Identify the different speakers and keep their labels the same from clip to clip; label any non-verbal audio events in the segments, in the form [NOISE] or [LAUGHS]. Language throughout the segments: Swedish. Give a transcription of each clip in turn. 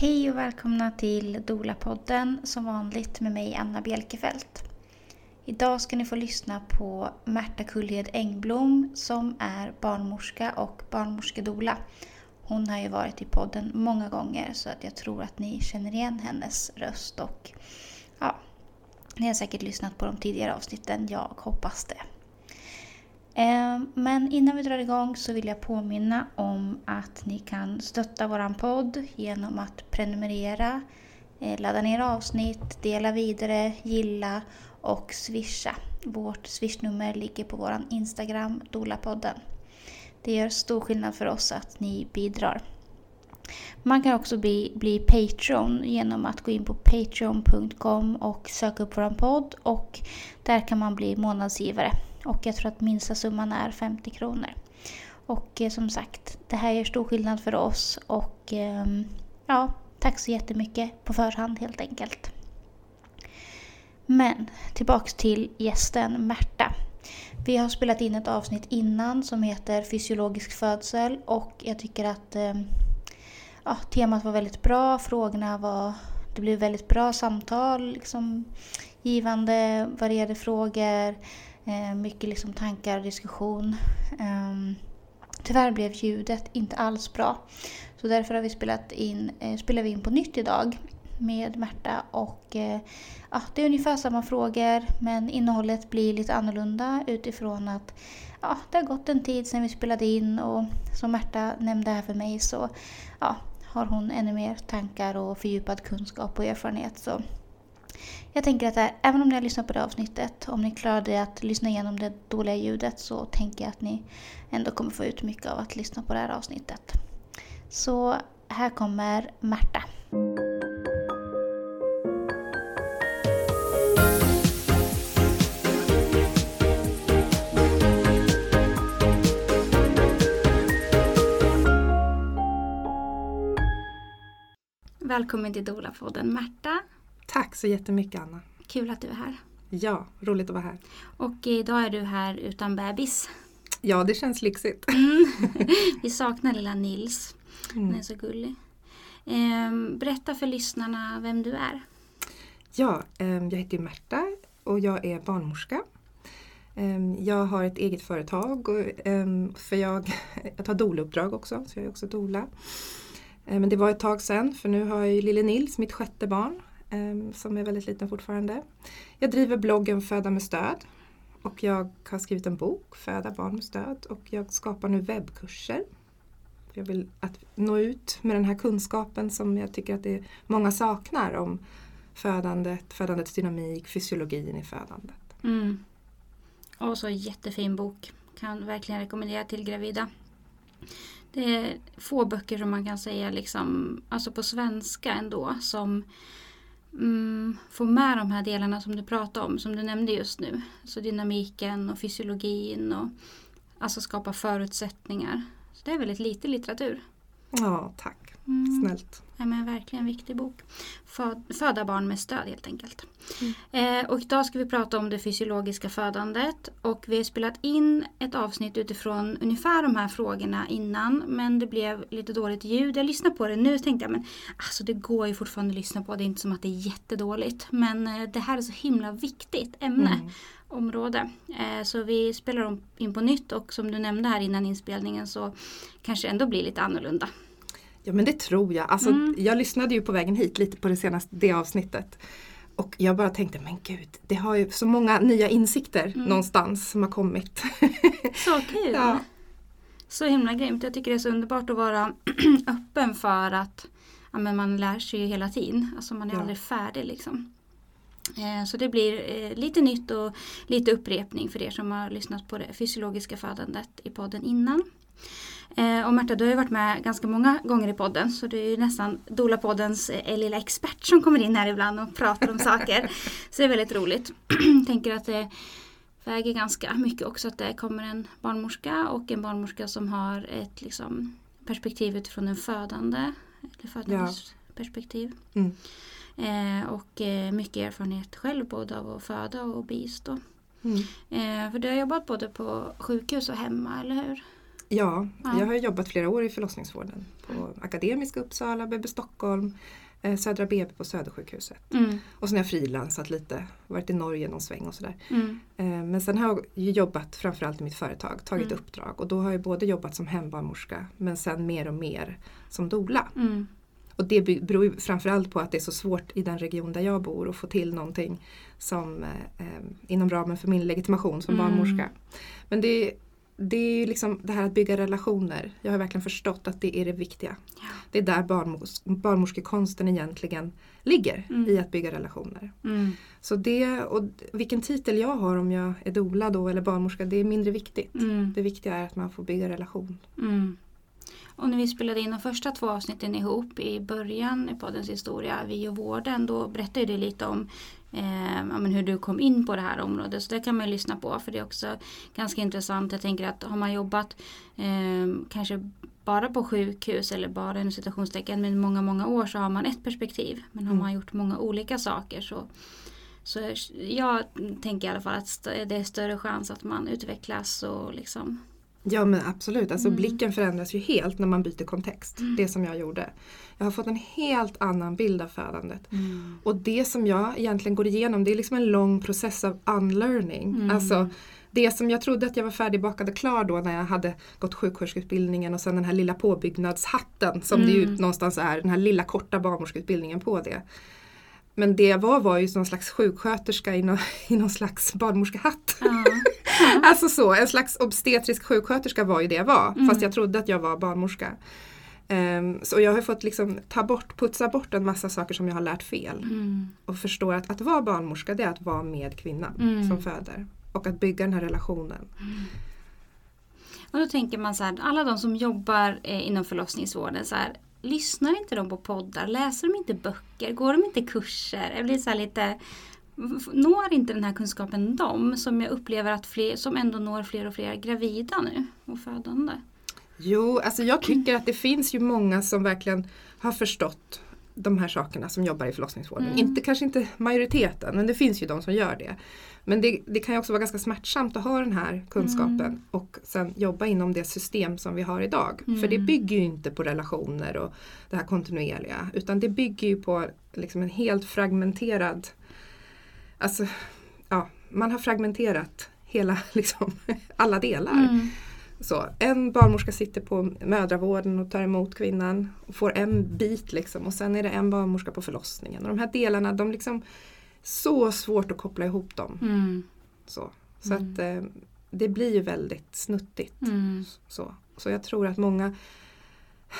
Speaker 1: Hej och välkomna till Dola-podden som vanligt med mig Anna Bjelkefelt. Idag ska ni få lyssna på Märta Kullhed Engblom som är barnmorska och barnmorskedola. Hon har ju varit i podden många gånger så att jag tror att ni känner igen hennes röst och ja, ni har säkert lyssnat på de tidigare avsnitten, jag hoppas det. Eh, men innan vi drar igång så vill jag påminna om att ni kan stötta våran podd genom att prenumerera, eh, ladda ner avsnitt, dela vidare, gilla och swisha. Vårt swishnummer ligger på vår Instagram, Dolapodden. Det gör stor skillnad för oss att ni bidrar. Man kan också bli, bli Patreon genom att gå in på patreon.com och söka upp vår podd och där kan man bli månadsgivare. Och jag tror att minsta summan är 50 kronor. Och eh, som sagt, det här gör stor skillnad för oss och eh, ja, tack så jättemycket på förhand helt enkelt. Men tillbaks till gästen Märta. Vi har spelat in ett avsnitt innan som heter Fysiologisk födsel och jag tycker att eh, ja, temat var väldigt bra, frågorna var... Det blev väldigt bra samtal, liksom, givande, varierade frågor, Eh, mycket liksom tankar och diskussion. Ehm, tyvärr blev ljudet inte alls bra. Så därför har vi spelat in, eh, spelar vi in på nytt idag med Märta och eh, ja, det är ungefär samma frågor men innehållet blir lite annorlunda utifrån att ja, det har gått en tid sedan vi spelade in och som Märta nämnde här för mig så ja, har hon ännu mer tankar och fördjupad kunskap och erfarenhet. Så jag tänker att här, även om ni har lyssnat på det avsnittet, om ni klarade att lyssna igenom det dåliga ljudet så tänker jag att ni ändå kommer få ut mycket av att lyssna på det här avsnittet. Så här kommer Märta. Välkommen till Dola-podden Märta.
Speaker 2: Tack så jättemycket Anna.
Speaker 1: Kul att du är här.
Speaker 2: Ja, roligt att vara här.
Speaker 1: Och idag är du här utan bebis.
Speaker 2: Ja, det känns lyxigt.
Speaker 1: Mm. [LAUGHS] Vi saknar lilla Nils. Mm. Den är så gullig. Ehm, berätta för lyssnarna vem du är.
Speaker 2: Ja, ehm, jag heter Märta och jag är barnmorska. Ehm, jag har ett eget företag för jag, [LAUGHS] jag tar doula också, så jag är också doula. Men det var ett tag sedan för nu har jag lille Nils, mitt sjätte barn, Ehm, som är väldigt liten fortfarande. Jag driver bloggen Föda med stöd och jag har skrivit en bok, Föda barn med stöd och jag skapar nu webbkurser. Jag vill att nå ut med den här kunskapen som jag tycker att det många saknar om födandet, födandets dynamik, fysiologin i födandet.
Speaker 1: Mm. Och så jättefin bok. Kan verkligen rekommendera till gravida. Det är få böcker som man kan säga liksom, alltså på svenska ändå, som mm, få med de här delarna som du pratade om, som du nämnde just nu. Så dynamiken och fysiologin och alltså skapa förutsättningar. Så det är väldigt lite litteratur.
Speaker 2: Ja, tack. Mm. Snällt.
Speaker 1: Ja, men verkligen en viktig bok. Föda barn med stöd helt enkelt. Mm. Eh, och idag ska vi prata om det fysiologiska födandet. Och vi har spelat in ett avsnitt utifrån ungefär de här frågorna innan. Men det blev lite dåligt ljud. Jag lyssnar på det nu och tänkte jag men alltså det går ju fortfarande att lyssna på. Det är inte som att det är jättedåligt. Men eh, det här är så himla viktigt ämne. Mm område. Eh, så vi spelar in på nytt och som du nämnde här innan inspelningen så kanske ändå blir lite annorlunda.
Speaker 2: Ja men det tror jag. Alltså, mm. Jag lyssnade ju på vägen hit lite på det senaste det avsnittet. Och jag bara tänkte, men gud, det har ju så många nya insikter mm. någonstans som har kommit. [LAUGHS]
Speaker 1: Så kul! Ja. Så himla grymt. Jag tycker det är så underbart att vara [CLEARS THROAT] öppen för att ja, men man lär sig ju hela tiden. Alltså man är ja. aldrig färdig liksom. Eh, så det blir eh, lite nytt och lite upprepning för er som har lyssnat på det fysiologiska födandet i podden innan. Eh, och Märta, du har ju varit med ganska många gånger i podden så du är ju nästan Dola-poddens eh, lilla expert som kommer in här ibland och pratar om [LAUGHS] saker. Så det är väldigt roligt. [CLEARS THROAT] Tänker att det väger ganska mycket också att det kommer en barnmorska och en barnmorska som har ett liksom, perspektiv utifrån en födande, eller födandes ja. perspektiv. Mm. Eh, och eh, mycket erfarenhet själv både av att föda och bistå. Mm. Eh, för du har jobbat både på sjukhus och hemma, eller hur?
Speaker 2: Ja,
Speaker 1: Ja.
Speaker 2: jag har jobbat flera år i förlossningsvården på Akademiska Uppsala, BB Stockholm, eh, Södra BB på Södersjukhuset.
Speaker 1: Mm.
Speaker 2: Och sen har jag frilansat lite, varit i Norge någon sväng och sådär.
Speaker 1: Mm.
Speaker 2: Eh, Men sen har jag jobbat framförallt i mitt företag, tagit
Speaker 1: Mm.
Speaker 2: uppdrag och då har jag både jobbat som hembarnmorska men sen mer och mer som doula.
Speaker 1: Mm.
Speaker 2: Och det beror framförallt på att det är så svårt i den region där jag bor att få till någonting som eh, eh, inom ramen för min legitimation som
Speaker 1: Mm.
Speaker 2: barnmorska. Men det, det är ju liksom det här att bygga relationer. Jag har verkligen förstått att det är det viktiga.
Speaker 1: Ja.
Speaker 2: Det är där barnmors barnmorskekonsten egentligen ligger,
Speaker 1: Mm.
Speaker 2: i att bygga relationer.
Speaker 1: Mm.
Speaker 2: Så det, och vilken titel jag har om jag är doula då eller barnmorska, det är mindre viktigt.
Speaker 1: Mm.
Speaker 2: Det viktiga är att man får bygga relation.
Speaker 1: Mm. Och när vi spelade in de första två avsnitten ihop i början i poddens historia, Vi och vården, då berättade du lite om eh, ja, men hur du kom in på det här området. Så det kan man ju lyssna på för det är också ganska intressant. Jag tänker att har man jobbat eh, kanske bara på sjukhus eller bara inom citationstecken med många, många år så har man ett perspektiv. Men har
Speaker 2: Mm.
Speaker 1: man gjort många olika saker så så jag tänker i alla fall att det är större chans att man utvecklas och liksom
Speaker 2: Ja men absolut, alltså
Speaker 1: Mm.
Speaker 2: blicken förändras ju helt när man byter kontext. Det som jag gjorde. Jag har fått en helt annan bild av födandet. Och det som jag egentligen går igenom det är liksom en lång process av unlearning.
Speaker 1: Mm.
Speaker 2: Alltså det som jag trodde att jag var färdigbakad och klar då när jag hade gått sjuksköterskeutbildningen och sen den här lilla påbyggnadshatten som det ju
Speaker 1: Mm.
Speaker 2: någonstans är, den här lilla korta barnmorskeutbildningen på det. Men det jag var var ju någon slags sjuksköterska i någon, [LAUGHS] i någon slags barnmorskehatt.
Speaker 1: Ja.
Speaker 2: Alltså så, en slags obstetrisk sjuksköterska var ju det jag var.
Speaker 1: Mm.
Speaker 2: Fast jag trodde att jag var barnmorska. Ehm, så jag har fått liksom ta bort, putsa bort en massa saker som jag har lärt fel.
Speaker 1: Mm.
Speaker 2: Och förstår att att vara barnmorska det är att vara med kvinnan
Speaker 1: Mm.
Speaker 2: som föder. Och att bygga den här relationen.
Speaker 1: Och då tänker man så här, alla de som jobbar eh, inom förlossningsvården, så här, lyssnar inte de på poddar? Läser de inte böcker? Går de inte kurser? Jag blir så lite, når inte den här kunskapen dem som jag upplever att fler, som ändå når fler och fler gravida nu och födande?
Speaker 2: Jo, alltså jag tycker att det finns ju många som verkligen har förstått de här sakerna som jobbar i förlossningsvården.
Speaker 1: Mm.
Speaker 2: Inte, kanske inte majoriteten, men det finns ju de som gör det. Men det, det kan ju också vara ganska smärtsamt att ha den här kunskapen
Speaker 1: Mm.
Speaker 2: och sen jobba inom det system som vi har idag.
Speaker 1: Mm.
Speaker 2: För det bygger ju inte på relationer och det här kontinuerliga utan det bygger ju på liksom en helt fragmenterad Alltså, ja, man har fragmenterat hela, [LAUGHS] liksom, alla delar.
Speaker 1: Mm.
Speaker 2: Så, en barnmorska sitter på mödravården och tar emot kvinnan och får en bit liksom och sen är det en barnmorska på förlossningen. Och de här delarna, de liksom så svårt att koppla ihop dem.
Speaker 1: Mm.
Speaker 2: Så, så
Speaker 1: Mm.
Speaker 2: att eh, det blir ju väldigt snuttigt.
Speaker 1: Mm.
Speaker 2: Så, så jag tror att många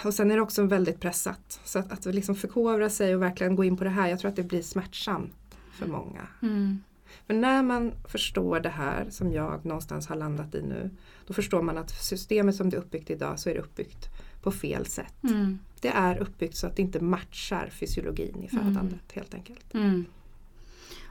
Speaker 2: och sen är det också väldigt pressat. Så att, att liksom förkovra sig och verkligen gå in på det här, jag tror att det blir smärtsamt för många.
Speaker 1: Mm.
Speaker 2: För när man förstår det här som jag någonstans har landat i nu, då förstår man att systemet som det är uppbyggt idag så är det uppbyggt på fel sätt.
Speaker 1: Mm.
Speaker 2: Det är uppbyggt så att det inte matchar fysiologin i födandet
Speaker 1: Mm.
Speaker 2: helt enkelt.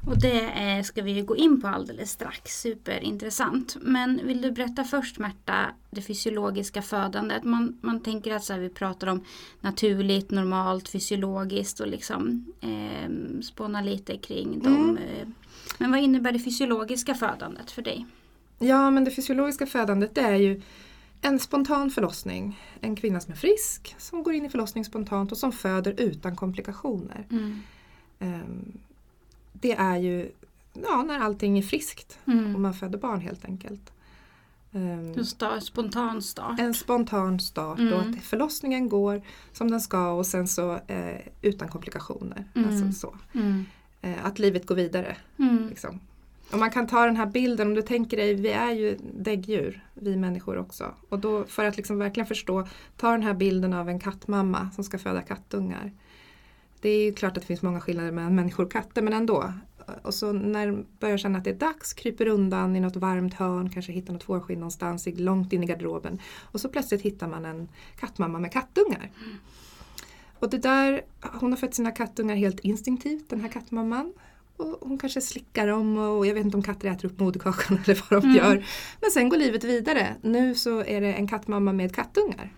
Speaker 1: Mm. Och det eh, ska vi ju gå in på alldeles strax. Superintressant. Men vill du berätta först Märta, det fysiologiska födandet. Man, man tänker att så här, vi pratar om naturligt, normalt, fysiologiskt och liksom eh, spåna lite kring dem. Eh. Men vad innebär det fysiologiska födandet för dig?
Speaker 2: Ja men det fysiologiska födandet det är ju en spontan förlossning. En kvinna som är frisk, som går in i förlossning spontant och som föder utan komplikationer.
Speaker 1: Mm.
Speaker 2: Ehm, Det är ju ja, när allting är friskt och
Speaker 1: Mm.
Speaker 2: man föder barn helt enkelt. Ehm,
Speaker 1: En sta- spontan start.
Speaker 2: En spontan start
Speaker 1: Mm.
Speaker 2: och att förlossningen går som den ska och sen så eh, utan komplikationer.
Speaker 1: Mm.
Speaker 2: Alltså så.
Speaker 1: Mm.
Speaker 2: Eh, att livet går vidare.
Speaker 1: Mm.
Speaker 2: Liksom. Och man kan ta den här bilden, om du tänker dig, vi är ju däggdjur, vi människor också. Och då för att liksom verkligen förstå, ta den här bilden av en kattmamma som ska föda kattungar. Det är ju klart att det finns många skillnader mellan människor och katter, men ändå. Och så när de börjar känna att det är dags, kryper undan i något varmt hörn, kanske hittar något fårskinn någonstans långt in i garderoben. Och så plötsligt hittar man en kattmamma med kattungar. Och det där, hon har fött sina kattungar helt instinktivt, den här kattmamman. Och hon kanske slickar dem och jag vet inte om katter äter upp moderkakan [LAUGHS] eller vad de
Speaker 1: Mm.
Speaker 2: gör. Men sen går livet vidare. Nu så är det en kattmamma med kattungar.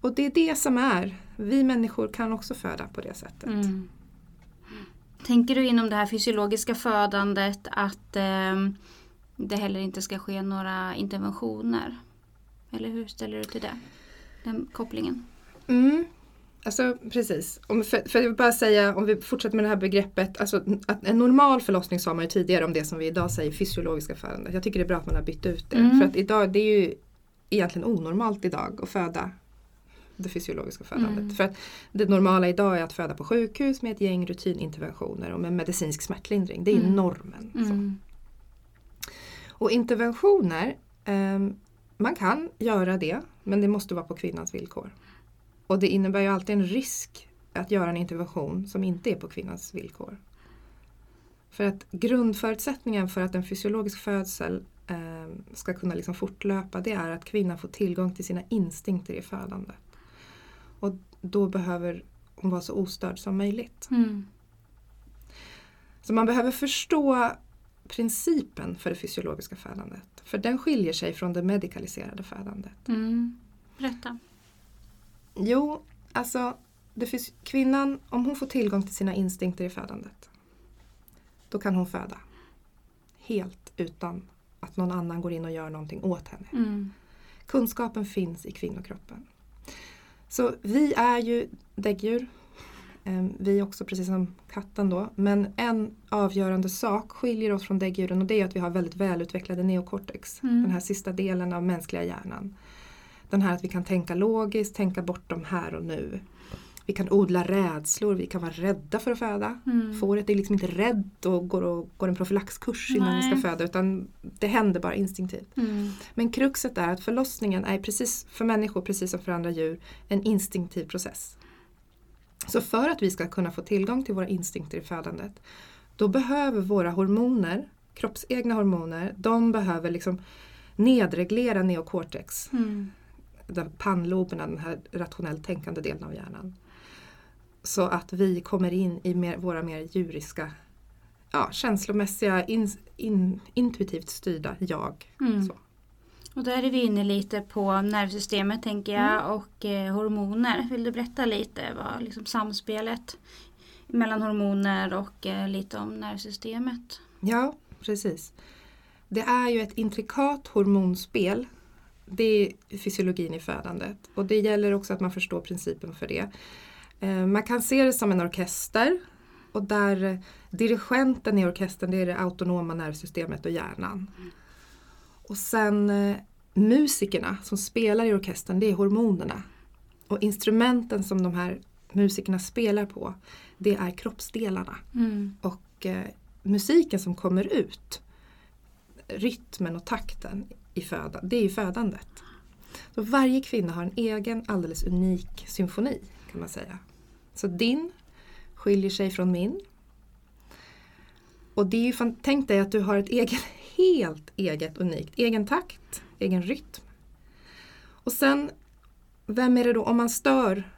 Speaker 2: Och det är det som är, vi människor kan också föda på det sättet.
Speaker 1: Mm. Tänker du inom det här fysiologiska födandet att ehm, det heller inte ska ske några interventioner? Eller hur ställer du till det? Den kopplingen.
Speaker 2: Mm. Alltså precis. Om, för, för jag vill bara säga, om vi fortsätter med det här begreppet. Alltså, att en normal förlossning sa man ju tidigare om det som vi idag säger fysiologiska födandet. Jag tycker det är bra att man har bytt ut det.
Speaker 1: Mm.
Speaker 2: För att idag, det är ju egentligen onormalt idag att föda det fysiologiska födandet.
Speaker 1: Mm.
Speaker 2: För att det normala idag är att föda på sjukhus med ett gäng rutininterventioner och med medicinsk smärtlindring. Det är
Speaker 1: Mm.
Speaker 2: normen.
Speaker 1: Mm.
Speaker 2: Och interventioner, ehm, man kan göra det men det måste vara på kvinnans villkor. Och det innebär ju alltid en risk att göra en intervention som inte är på kvinnans villkor. För att grundförutsättningen för att en fysiologisk födsel ehm, ska kunna liksom fortlöpa det är att kvinnan får tillgång till sina instinkter i födandet. Och då behöver hon vara så ostörd som möjligt.
Speaker 1: Mm.
Speaker 2: Så man behöver förstå principen för det fysiologiska födandet. För den skiljer sig från det medikaliserade födandet.
Speaker 1: Mm. Berätta.
Speaker 2: Jo, alltså kvinnan, om hon får tillgång till sina instinkter i födandet, då kan hon föda. Helt utan att någon annan går in och gör någonting åt henne.
Speaker 1: Mm.
Speaker 2: Kunskapen finns i kvinnokroppen. Så vi är ju däggdjur. Ehm, Vi är också precis som katten då. Men en avgörande sak skiljer oss från däggdjuren och det är att vi har väldigt välutvecklade neokortex.
Speaker 1: Mm.
Speaker 2: Den här sista delen av mänskliga hjärnan. Den här att vi kan tänka logiskt, tänka bortom här och nu. Vi kan odla rädslor, vi kan vara rädda för att föda.
Speaker 1: Mm.
Speaker 2: Fåret är liksom inte rädd och går, och går en profylaxkurs innan vi
Speaker 1: Nej.
Speaker 2: ska föda utan det händer bara instinktivt.
Speaker 1: Mm.
Speaker 2: Men kruxet är att förlossningen är precis för människor, precis som för andra djur, en instinktiv process. Så för att vi ska kunna få tillgång till våra instinkter i födandet, då behöver våra hormoner, kroppsegna hormoner, de behöver liksom nedreglera neokortex,
Speaker 1: Mm.
Speaker 2: den pannloberna, den här rationellt tänkande delen av hjärnan. Så att vi kommer in i mer, våra mer djuriska, ja, känslomässiga, in, in, intuitivt styrda jag.
Speaker 1: Mm. Och där är vi inne lite på nervsystemet tänker jag
Speaker 2: Mm.
Speaker 1: och eh, hormoner. Vill du berätta lite vad liksom samspelet mellan hormoner och eh, lite om nervsystemet?
Speaker 2: Ja, precis. Det är ju ett intrikat hormonspel. Det är fysiologin i födandet och det gäller också att man förstår principen för det. Eh, Man kan se det som en orkester och där eh, dirigenten i orkestern det är det autonoma nervsystemet och hjärnan. Och sen eh, musikerna som spelar i orkestern det är hormonerna. Och instrumenten som de här musikerna spelar på det är kroppsdelarna
Speaker 1: Mm.
Speaker 2: och eh, musiken som kommer ut, rytmen och takten i föda, det är ju födandet. Så varje kvinna har en egen alldeles unik symfoni kan man säga. Så din skiljer sig från min. Och det är ju fan, tänk dig att du har ett eget, [LAUGHS] helt eget unikt, egen takt, egen rytm. Och sen, vem är det då, om man stör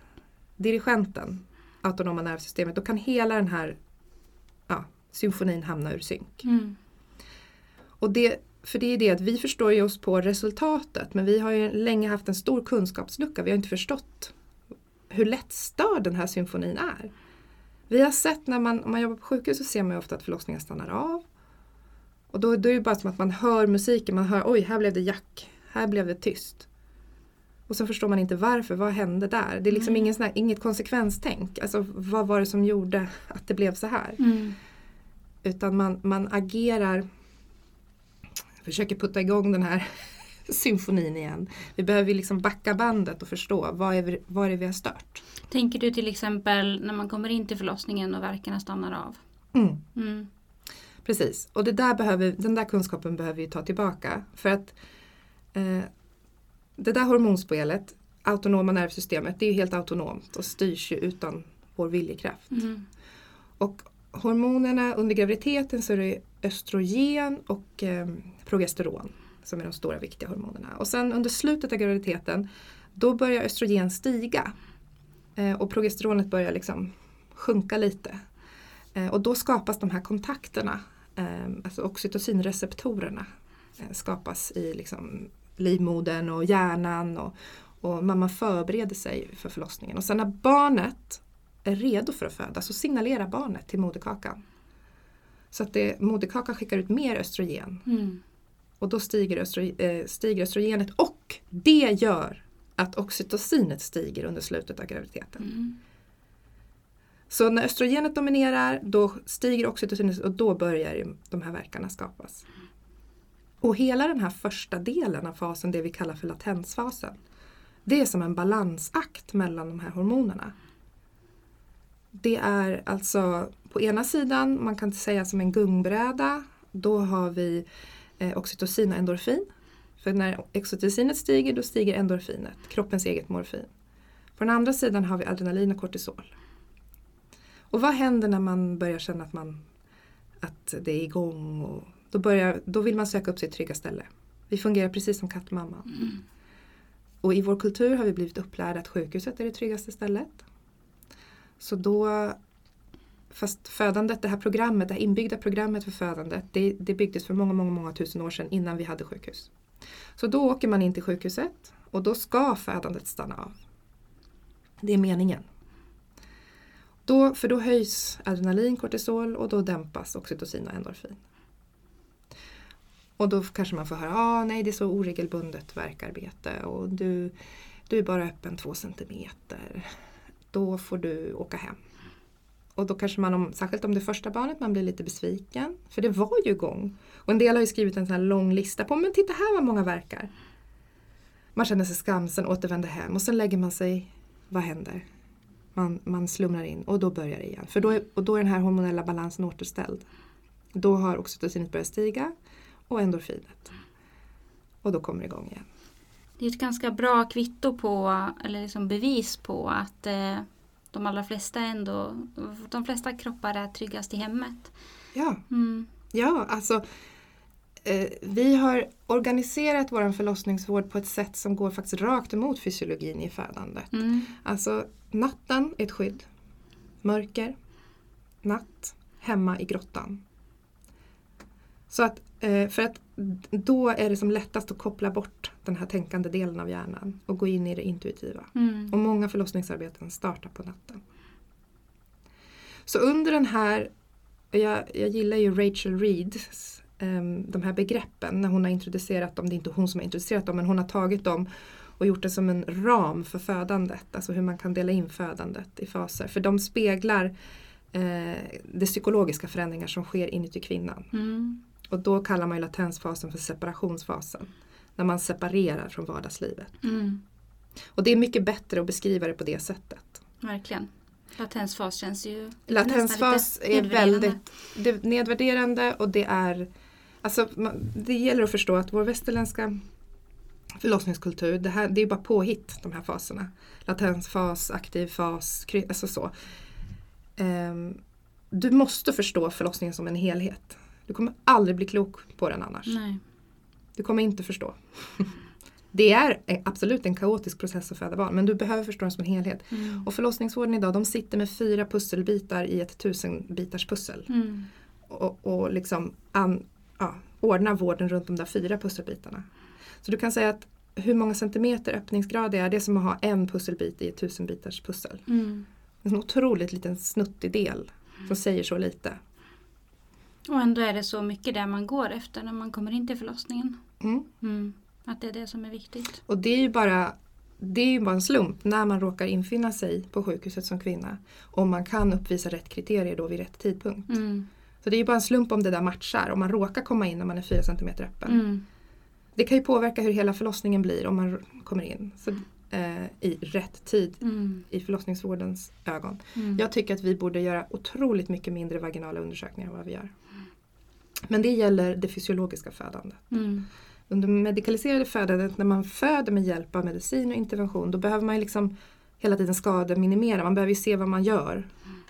Speaker 2: dirigenten, autonoma nervsystemet, då kan hela den här ja, symfonin hamna ur synk.
Speaker 1: Mm.
Speaker 2: Och det, för det är det att vi förstår ju oss på resultatet men vi har ju länge haft en stor kunskapslucka. Vi har inte förstått hur lättstörd den här symfonin är. Vi har sett när man, om man jobbar på sjukhus så ser man ju ofta att förlossningen stannar av. Och då, då är det bara som att man hör musiken, man hör oj här blev det jack, här blev det tyst. Och så förstår man inte varför, vad hände där? Det är liksom
Speaker 1: Nej.
Speaker 2: ingen sån här, inget konsekvenstänk. Alltså vad var det som gjorde att det blev så här?
Speaker 1: Mm.
Speaker 2: Utan man, man agerar, försöker putta igång den här symfonin igen. Vi behöver liksom backa bandet och förstå vad är, vi, vad är det vi har stört.
Speaker 1: Tänker du till exempel när man kommer in till förlossningen och verkarna stannar av?
Speaker 2: Mm,
Speaker 1: Mm.
Speaker 2: precis, och det där behöver, den där kunskapen behöver vi ta tillbaka. För att eh, det där hormonspelet, autonoma nervsystemet, det är helt autonomt och styrs ju utan vår viljekraft.
Speaker 1: Mm.
Speaker 2: Och hormonerna under graviditeten så är det östrogen och eh, progesteron som är de stora viktiga hormonerna. Och sen under slutet av graviditeten då börjar östrogen stiga eh, och progesteronet börjar liksom sjunka lite. Eh, och då skapas de här kontakterna, eh, alltså oxytocinreceptorerna skapas i liksom livmodern och hjärnan och, och mamman förbereder sig för förlossningen. Och sen när barnet är redo för att föda så signalerar barnet till moderkakan. Så att det, moderkakan skickar ut mer östrogen
Speaker 1: Mm.
Speaker 2: Och då stiger, östro, eh, stiger östrogenet och det gör att oxytocinet stiger under slutet av graviditeten.
Speaker 1: Mm.
Speaker 2: Så när östrogenet dominerar då stiger oxytocinet och då börjar de här verkarna skapas. Och hela den här första delen av fasen, det vi kallar för latensfasen, det är som en balansakt mellan de här hormonerna. Det är alltså på ena sidan, man kan säga som en gungbräda, då har vi oxytocin och endorfin. För när oxytocinet stiger då stiger endorfinet, kroppens eget morfin. På den andra sidan har vi adrenalin och kortisol. Och vad händer när man börjar känna att, man, att det är igång? Och då, börjar, då vill man söka upp sitt trygga ställe. Vi fungerar precis som kattmamma.
Speaker 1: Mm.
Speaker 2: Och i vår kultur har vi blivit upplärda att sjukhuset är det tryggaste stället. Så då, fast födandet, det här programmet, det här inbyggda programmet för födandet, det, det byggdes för många, många, många tusen år sedan innan vi hade sjukhus. Så då åker man in till sjukhuset och då ska födandet stanna av. Det är meningen. Då, för då höjs adrenalin, kortisol och då dämpas oxytocin och endorfin. Och då kanske man får höra, ah, nej det är så oregelbundet verkarbete och du, du är bara öppen två centimeter. Då får du åka hem. Och då kanske man, om, särskilt om det första barnet, man blir lite besviken. För det var ju igång. Och en del har ju skrivit en sån här lång lista på, men titta här vad många verkar. Man känner sig skamsen, återvänder hem och sen lägger man sig, vad händer? Man, man slumrar in och då börjar det igen. För då är, och då är den här hormonella balansen återställd. Då har oxytocinet börjat stiga och endorfinet. Och då kommer det igång igen.
Speaker 1: Det är ett ganska bra kvitto på, eller liksom bevis på att eh, de allra flesta ändå, de flesta kroppar är tryggast i hemmet.
Speaker 2: Ja,
Speaker 1: Mm.
Speaker 2: ja alltså eh, vi har organiserat vår förlossningsvård på ett sätt som går faktiskt rakt emot fysiologin i födandet.
Speaker 1: Mm.
Speaker 2: Alltså natten är ett skydd. Mörker, natt, hemma i grottan. Så att, eh, för att då är det som lättast att koppla bort den här tänkande delen av hjärnan och gå in i det intuitiva.
Speaker 1: Mm.
Speaker 2: Och många förlossningsarbeten startar på natten. Så under den här, jag, jag gillar ju Rachel Reeds um, de här begreppen när hon har introducerat dem, det är inte hon som har introducerat dem men hon har tagit dem och gjort det som en ram för födandet, alltså hur man kan dela in födandet i faser. För de speglar eh, de psykologiska förändringar som sker inuti kvinnan.
Speaker 1: Mm.
Speaker 2: Och då kallar man ju latensfasen för separationsfasen. När man separerar från vardagslivet.
Speaker 1: Mm.
Speaker 2: Och det är mycket bättre att beskriva det på det sättet.
Speaker 1: Verkligen. Latensfas känns ju
Speaker 2: Latensfas är väldigt det är nedvärderande och det är Alltså det gäller att förstå att vår västerländska förlossningskultur, det, här, det är bara påhitt de här faserna. Latensfas, aktiv fas, alltså så. Ehm, du måste förstå förlossningen som en helhet. Du kommer aldrig bli klok på den annars.
Speaker 1: Nej.
Speaker 2: Du kommer inte förstå. [LAUGHS] Det är eh, absolut en kaotisk process att föda barn men du behöver förstå den som en helhet.
Speaker 1: Mm.
Speaker 2: Och förlossningsvården idag de sitter med fyra pusselbitar i ett tusenbitars pussel.
Speaker 1: Mm.
Speaker 2: Och, och liksom an, ja, ordnar vården runt de där fyra pusselbitarna. Så du kan säga att hur många centimeter öppningsgrad det är, det är som att ha en pusselbit i ett tusenbitars pussel.
Speaker 1: Mm.
Speaker 2: En otroligt liten snuttig del som säger så lite.
Speaker 1: Och ändå är det så mycket där man går efter när man kommer in till förlossningen.
Speaker 2: Mm.
Speaker 1: Mm. Att det är det som är viktigt.
Speaker 2: Och det är ju bara det är ju bara en slump när man råkar infinna sig på sjukhuset som kvinna. Om man kan uppvisa rätt kriterier då vid rätt tidpunkt.
Speaker 1: Mm.
Speaker 2: Så det är ju bara en slump om det där matchar. Om man råkar komma in när man är 4 cm öppen.
Speaker 1: Mm.
Speaker 2: Det kan ju påverka hur hela förlossningen blir om man kommer in så, eh, i rätt tid
Speaker 1: Mm.
Speaker 2: i förlossningsvårdens ögon.
Speaker 1: Mm.
Speaker 2: Jag tycker att vi borde göra otroligt mycket mindre vaginala undersökningar än vad vi gör. Men det gäller det fysiologiska födandet.
Speaker 1: Mm.
Speaker 2: Under medikaliserade födandet, när man föder med hjälp av medicin och intervention, då behöver man liksom hela tiden skademinimera. Man behöver ju se vad man gör.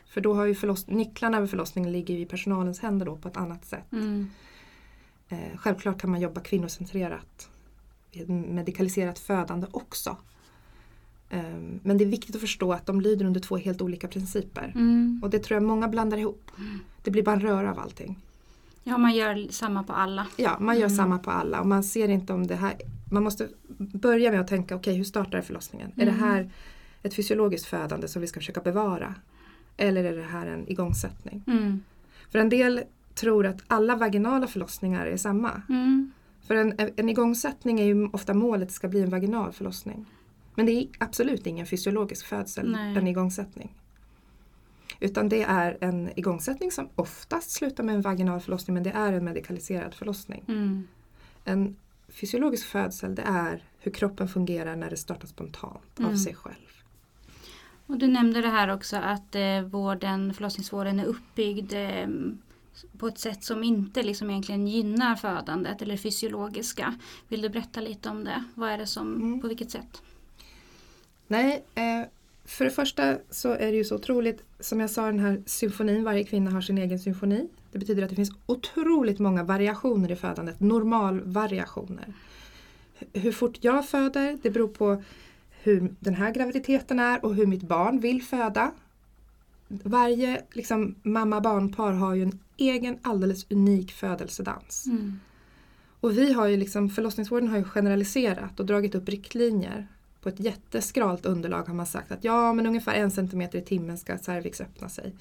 Speaker 2: För då har ju förloss- nycklarna över förlossningen ligger i personalens händer då på ett annat sätt.
Speaker 1: Mm.
Speaker 2: Eh, självklart kan man jobba kvinnocentrerat vid medikaliserat födande också. Eh, men det är viktigt att förstå att de lyder under två helt olika principer.
Speaker 1: Mm.
Speaker 2: Och det tror jag många blandar ihop. Det blir bara en röra av allting.
Speaker 1: Ja, man gör samma på alla.
Speaker 2: Ja, man gör
Speaker 1: Mm.
Speaker 2: samma på alla och man ser inte om det här Man måste börja med att tänka, okej hur startar förlossningen? Är det
Speaker 1: Mm.
Speaker 2: här ett fysiologiskt födande som vi ska försöka bevara? Eller är det här en igångsättning?
Speaker 1: Mm.
Speaker 2: För en del tror att alla vaginala förlossningar är samma.
Speaker 1: Mm.
Speaker 2: För en, en igångsättning är ju ofta målet ska bli en vaginal förlossning. Men det är absolut ingen fysiologisk födsel,
Speaker 1: Nej.
Speaker 2: en igångsättning. Utan det är en igångsättning som oftast slutar med en vaginal förlossning men det är en medikaliserad förlossning.
Speaker 1: Mm.
Speaker 2: En fysiologisk födsel det är hur kroppen fungerar när det startar spontant av
Speaker 1: Mm.
Speaker 2: sig själv.
Speaker 1: Och du nämnde det här också att eh, vården, förlossningsvården är uppbyggd eh, på ett sätt som inte liksom egentligen gynnar födandet eller fysiologiska. Vill du berätta lite om det? Vad är det som,
Speaker 2: Mm.
Speaker 1: på vilket sätt?
Speaker 2: Nej, eh, för det första så är det ju så otroligt, som jag sa den här symfonin, varje kvinna har sin egen symfoni. Det betyder att det finns otroligt många variationer i födandet, normalvariationer. Hur fort jag föder, det beror på hur den här graviditeten är och hur mitt barn vill föda. Varje liksom, mamma-barnpar har ju en egen alldeles unik födelsedans.
Speaker 1: Mm.
Speaker 2: Och vi har ju liksom, förlossningsvården har ju generaliserat och dragit upp riktlinjer. På ett jätteskralt underlag har man sagt att ja men ungefär en centimeter i timmen ska cervix öppna sig.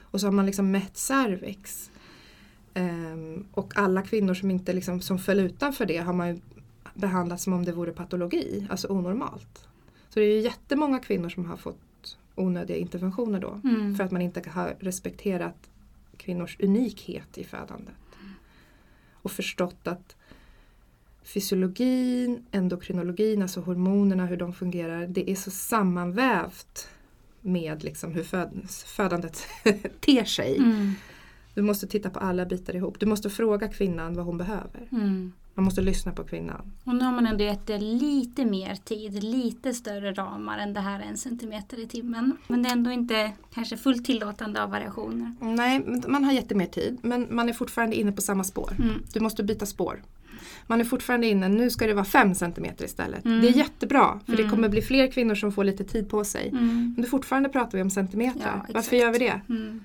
Speaker 2: Och så har man liksom mätt cervix. Ehm, och alla kvinnor som inte liksom, som föll utanför det har man ju behandlat som om det vore patologi, alltså onormalt. Så det är ju jättemånga kvinnor som har fått onödiga interventioner då.
Speaker 1: Mm.
Speaker 2: För att man inte har respekterat kvinnors unikhet i födandet. Och förstått att fysiologin, endokrinologin, alltså hormonerna, hur de fungerar, det är så sammanvävt med liksom hur föd- födandet [LAUGHS] ter sig.
Speaker 1: Mm.
Speaker 2: Du måste titta på alla bitar ihop. Du måste fråga kvinnan vad hon behöver.
Speaker 1: Mm.
Speaker 2: Man måste lyssna på kvinnan.
Speaker 1: Och nu har man ändå gett det lite mer tid, lite större ramar än det här en centimeter i timmen. Men det är ändå inte kanske fullt tillåtande av variationer.
Speaker 2: Nej, man har jättemer tid men man är fortfarande inne på samma spår.
Speaker 1: Mm.
Speaker 2: Du måste byta spår. Man är fortfarande inne, nu ska det vara 5 cm istället.
Speaker 1: Mm.
Speaker 2: Det är jättebra för det
Speaker 1: Mm.
Speaker 2: kommer bli fler kvinnor som får lite tid på sig.
Speaker 1: Mm.
Speaker 2: Men det fortfarande pratar vi om centimeter.
Speaker 1: Ja.
Speaker 2: Varför gör vi det?
Speaker 1: Mm.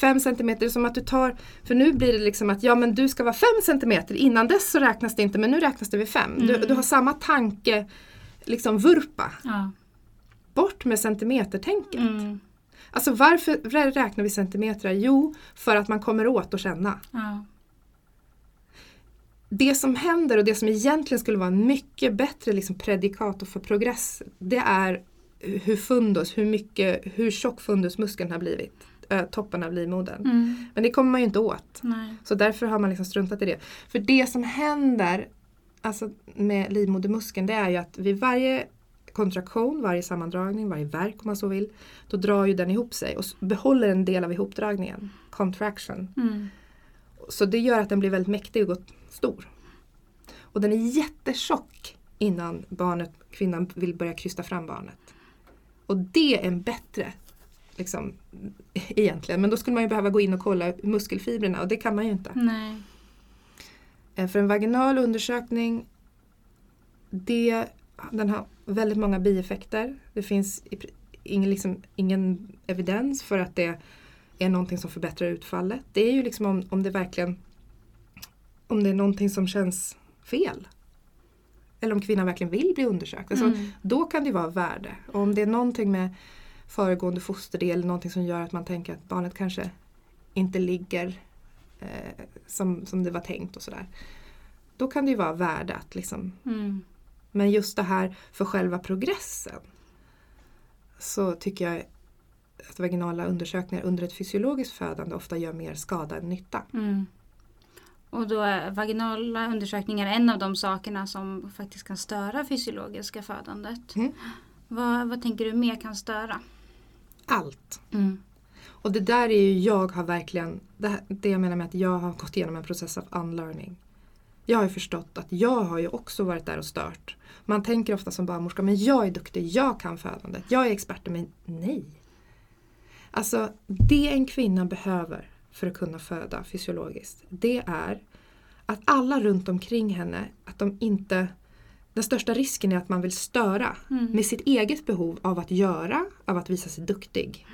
Speaker 2: 5 centimeter, som att du tar, för nu blir det liksom att ja men du ska vara 5 centimeter, innan dess så räknas det inte men nu räknas det vid 5. Du,
Speaker 1: Mm.
Speaker 2: du har samma tanke, liksom vurpa.
Speaker 1: Ja.
Speaker 2: Bort med centimetertänket.
Speaker 1: Mm.
Speaker 2: Alltså varför rä- räknar vi centimeter? Jo, för att man kommer åt att känna.
Speaker 1: Ja.
Speaker 2: Det som händer och det som egentligen skulle vara en mycket bättre liksom predikator för progress det är hur fundus, hur, mycket, hur tjock fundusmuskeln har blivit. Toppen av livmodern.
Speaker 1: Mm.
Speaker 2: Men det kommer man ju inte åt.
Speaker 1: Nej.
Speaker 2: Så därför har man liksom struntat i det. För det som händer alltså med livmodermuskeln det är ju att vid varje kontraktion, varje sammandragning, varje verk om man så vill, då drar ju den ihop sig och behåller en del av ihopdragningen. Contraction.
Speaker 1: Mm.
Speaker 2: Så det gör att den blir väldigt mäktig och stor. Och den är jättetjock innan barnet, kvinnan vill börja krysta fram barnet. Och det är en bättre, liksom, egentligen. Men då skulle man ju behöva gå in och kolla muskelfibrerna och det kan man ju inte.
Speaker 1: Nej.
Speaker 2: Eh, För en vaginal undersökning, det, den har väldigt många bieffekter. Det finns ingen, liksom, ingen evidens för att det är någonting som förbättrar utfallet. Det är ju liksom om, om det verkligen om det är någonting som känns fel. Eller om kvinnan verkligen vill bli undersökt. Alltså,
Speaker 1: Mm.
Speaker 2: Då kan det vara värde. Och om det är någonting med föregående fosterdel, någonting som gör att man tänker att barnet kanske inte ligger eh, som, som det var tänkt och sådär. Då kan det ju vara värde att liksom,
Speaker 1: Mm.
Speaker 2: men just det här för själva progressen så tycker jag att vaginala undersökningar under ett fysiologiskt födande ofta gör mer skada än nytta.
Speaker 1: Mm. Och då är vaginala undersökningar en av de sakerna som faktiskt kan störa fysiologiska födandet.
Speaker 2: Mm.
Speaker 1: Vad, vad tänker du mer kan störa?
Speaker 2: Allt.
Speaker 1: Mm.
Speaker 2: Och det där är ju jag har verkligen, det, det jag menar med att jag har gått igenom en process av unlearning. Jag har ju förstått att jag har ju också varit där och stört. Man tänker ofta som barnmorska, men jag är duktig, jag kan födandet, jag är expert, men nej. Alltså det en kvinna behöver för att kunna föda fysiologiskt, det är att alla runt omkring henne, att de inte den största risken är att man vill störa
Speaker 1: Mm.
Speaker 2: med sitt eget behov av att göra, av att visa sig duktig.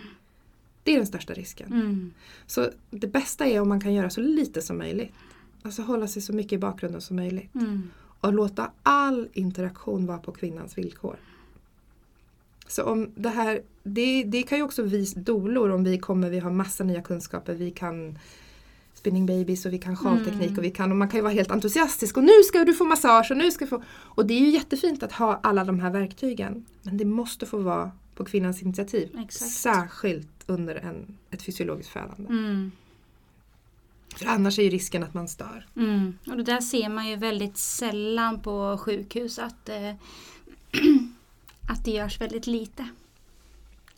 Speaker 2: Det är den största risken.
Speaker 1: Mm.
Speaker 2: Så det bästa är om man kan göra så lite som möjligt. Alltså hålla sig så mycket i bakgrunden som möjligt.
Speaker 1: Mm.
Speaker 2: Och låta all interaktion vara på kvinnans villkor. Så om det här, det, det kan ju också vi dolor om vi kommer, vi har massa nya kunskaper, vi kan spinning babies och vi kan sjalteknik och vi kan och man kan ju vara helt entusiastisk och nu ska du få massage och nu ska du få och det är ju jättefint att ha alla de här verktygen men det måste få vara på kvinnans initiativ.
Speaker 1: Exakt.
Speaker 2: Särskilt under en, ett fysiologiskt födande.
Speaker 1: Mm.
Speaker 2: För annars är ju risken att man stör.
Speaker 1: Mm. Och det där ser man ju väldigt sällan på sjukhus att, eh, [CLEARS THROAT] att det görs väldigt lite.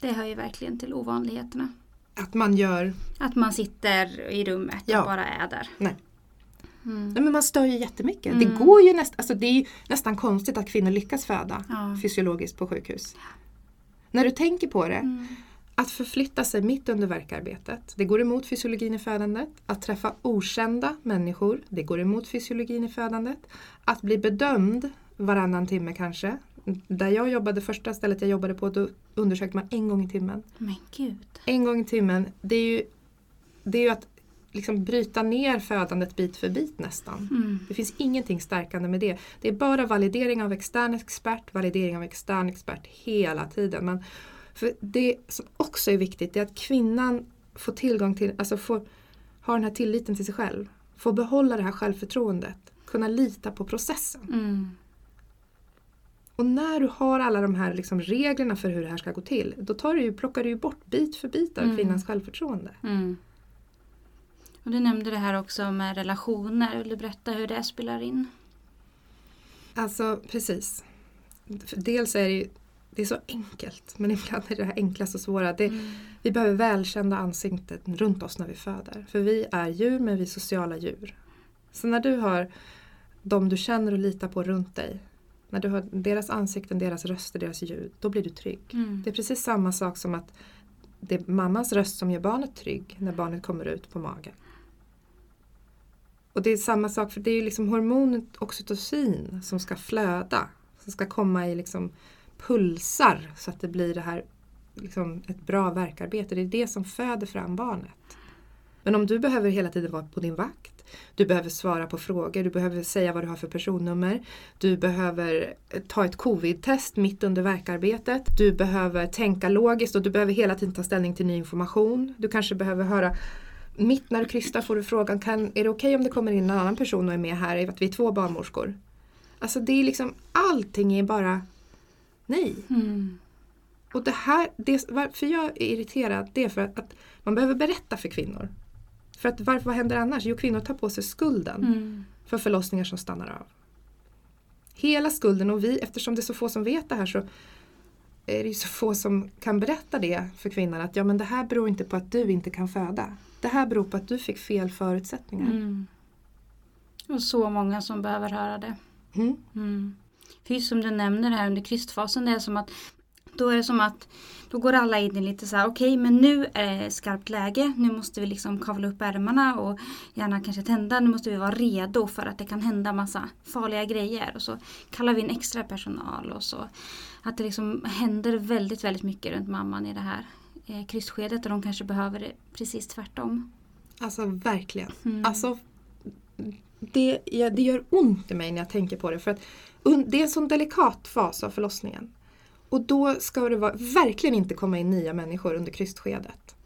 Speaker 1: Det hör ju verkligen till ovanligheterna.
Speaker 2: Att man gör,
Speaker 1: Att man sitter i rummet
Speaker 2: Ja.
Speaker 1: och bara är där.
Speaker 2: nej.
Speaker 1: Mm.
Speaker 2: nej men man stör ju jättemycket.
Speaker 1: Mm.
Speaker 2: Det, går ju näst, alltså det är nästan konstigt att kvinnor lyckas föda
Speaker 1: Ja.
Speaker 2: fysiologiskt på sjukhus. När du tänker på det,
Speaker 1: Mm.
Speaker 2: att förflytta sig mitt under verkarbetet, det går emot fysiologin i födandet. Att träffa okända människor, det går emot fysiologin i födandet. Att bli bedömd varannan timme kanske. Där jag jobbade, första stället jag jobbade på, då undersökte man en gång i timmen.
Speaker 1: Men gud.
Speaker 2: En gång i timmen, det är ju, det är ju att liksom bryta ner födandet bit för bit nästan.
Speaker 1: Mm.
Speaker 2: Det finns ingenting stärkande med det. Det är bara validering av extern expert, validering av extern expert hela tiden. Men för det som också är viktigt är att kvinnan får tillgång till, alltså får ha den här tilliten till sig själv. Får behålla det här självförtroendet. Kunna lita på processen.
Speaker 1: Mm.
Speaker 2: Och när du har alla de här liksom reglerna för hur det här ska gå till, då tar du plockar du ju bort bit för bit av
Speaker 1: Mm.
Speaker 2: kvinnans självförtroende.
Speaker 1: Mm. Och du nämnde det här också med relationer. Vill du berätta hur det spelar in?
Speaker 2: Alltså precis. Dels är det ju det är så enkelt men ibland är det här enkla så svåra. Det,
Speaker 1: Mm.
Speaker 2: Vi behöver välkända ansikten runt oss när vi föder. För vi är djur men vi är sociala djur. Så när du har de du känner och litar på runt dig. När du har deras ansikten, deras röster, deras ljud. Då blir du trygg.
Speaker 1: Mm.
Speaker 2: Det är precis samma sak som att det är mammans röst som gör barnet trygg när barnet kommer ut på magen. Och det är samma sak för det är liksom hormonet oxytocin som ska flöda. Som ska komma i liksom pulsar så att det blir det här liksom ett bra verkarbete. Det är det som föder fram barnet. Men om du behöver hela tiden vara på din vakt, du behöver svara på frågor, du behöver säga vad du har för personnummer, du behöver eh, ta ett covid-test mitt under verkarbetet, du behöver tänka logiskt och du behöver hela tiden ta ställning till ny information. Du kanske behöver höra Mitt när du krystar får du frågan, kan, är det okej om det kommer in en annan person och är med här, att vi är två barnmorskor? Alltså det är liksom, allting är bara nej.
Speaker 1: Mm.
Speaker 2: Och det här, det, varför jag är irriterad det är för att, att man behöver berätta för kvinnor. För att varför, vad händer annars? Jo, kvinnor tar på sig skulden
Speaker 1: Mm.
Speaker 2: för förlossningar som stannar av. Hela skulden och vi, eftersom det är så få som vet det här så är det ju så få som kan berätta det för kvinnan att ja men det här beror inte på att du inte kan föda. Det här beror på att du fick fel förutsättningar.
Speaker 1: Mm. Och så många som behöver höra det.
Speaker 2: Mm.
Speaker 1: Mm. För just som du nämner här under krystfasen, det är som att då är det som att då går alla in i lite så här, okej men nu är det skarpt läge, nu måste vi liksom kavla upp ärmarna och gärna kanske tända, nu måste vi vara redo för att det kan hända massa farliga grejer. Och så kallar vi in extra personal och så. Att det liksom händer väldigt, väldigt mycket runt mamman i det här eh, krystskedet och de kanske behöver det precis tvärtom.
Speaker 2: Alltså verkligen.
Speaker 1: Mm.
Speaker 2: Alltså, det, ja, det gör ont i mig när jag tänker på det. För att det är en sån delikat fas av förlossningen. Och då ska det vara, verkligen inte komma in nya människor under krystskedet.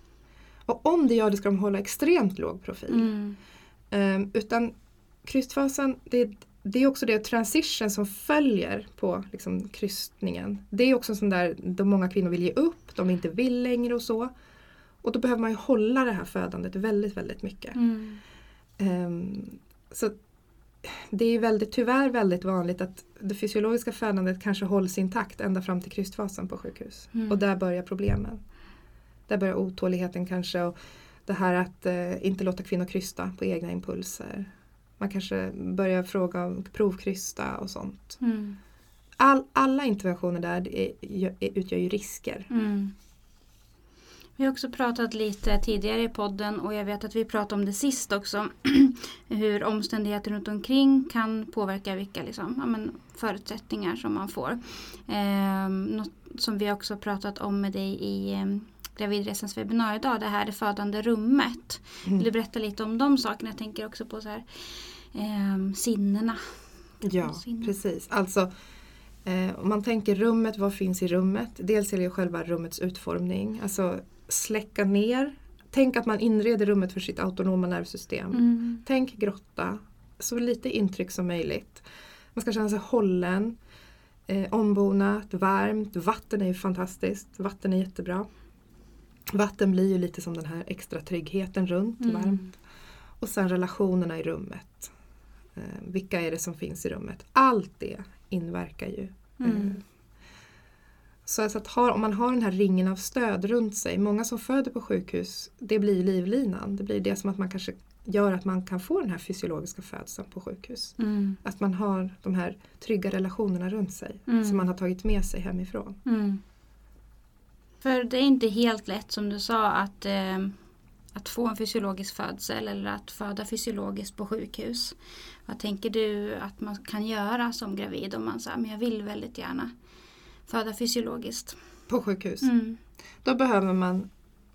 Speaker 2: Och om det gör det ska de hålla extremt låg profil.
Speaker 1: Mm.
Speaker 2: Ehm, utan krystfasen, det, det är också det transition som följer på liksom, krystningen. Det är också en sån där då många kvinnor vill ge upp, de inte vill längre och så. Och då behöver man ju hålla det här födandet väldigt, väldigt mycket.
Speaker 1: Mm.
Speaker 2: Ehm, så det är väldigt, tyvärr väldigt vanligt att det fysiologiska födandet kanske hålls intakt ända fram till krystfasen på sjukhus.
Speaker 1: Mm.
Speaker 2: Och där börjar problemen. Där börjar otåligheten kanske och det här att eh, inte låta kvinnor krysta på egna impulser. Man kanske börjar fråga om provkrysta och sånt.
Speaker 1: Mm.
Speaker 2: All, alla interventioner där är, utgör ju risker.
Speaker 1: Mm. Vi har också pratat lite tidigare i podden och jag vet att vi pratade om det sist också. [CLEARS THROAT] hur omständigheter runt omkring kan påverka vilka liksom, ja, men, förutsättningar som man får. Ehm, något som vi också pratat om med dig i eh, Gravidresans webbinarie idag, det här det födande rummet.
Speaker 2: Mm.
Speaker 1: Vill du berätta lite om de sakerna? Jag tänker också på så här, ehm, sinnena.
Speaker 2: Ja,
Speaker 1: Sinnen.
Speaker 2: precis. Alltså, eh, om man tänker rummet, vad finns i rummet? Dels är det själva rummets utformning. Alltså släcka ner tänk att man inreder rummet för sitt autonoma nervsystem.
Speaker 1: Mm.
Speaker 2: Tänk grotta, så lite intryck som möjligt. Man ska känna sig hållen, eh, ombonat, varmt. Vatten är ju fantastiskt, vatten är jättebra. Vatten blir ju lite som den här extra tryggheten runt,
Speaker 1: Mm.
Speaker 2: varmt. Och sen relationerna i rummet. Eh, vilka är det som finns i rummet? Allt det inverkar ju.
Speaker 1: Mm.
Speaker 2: Så att ha, om man har den här ringen av stöd runt sig, många som föder på sjukhus, det blir livlinan. Det blir det som att man kanske gör att man kan få den här fysiologiska födseln på sjukhus.
Speaker 1: Mm.
Speaker 2: Att man har de här trygga relationerna runt sig
Speaker 1: Mm.
Speaker 2: som man har tagit med sig hemifrån.
Speaker 1: Mm. För det är inte helt lätt som du sa att, eh, att få en fysiologisk födsel eller att föda fysiologiskt på sjukhus. Vad tänker du att man kan göra som gravid om man säger men jag vill väldigt gärna föda fysiologiskt?
Speaker 2: På sjukhus.
Speaker 1: Mm.
Speaker 2: Då behöver man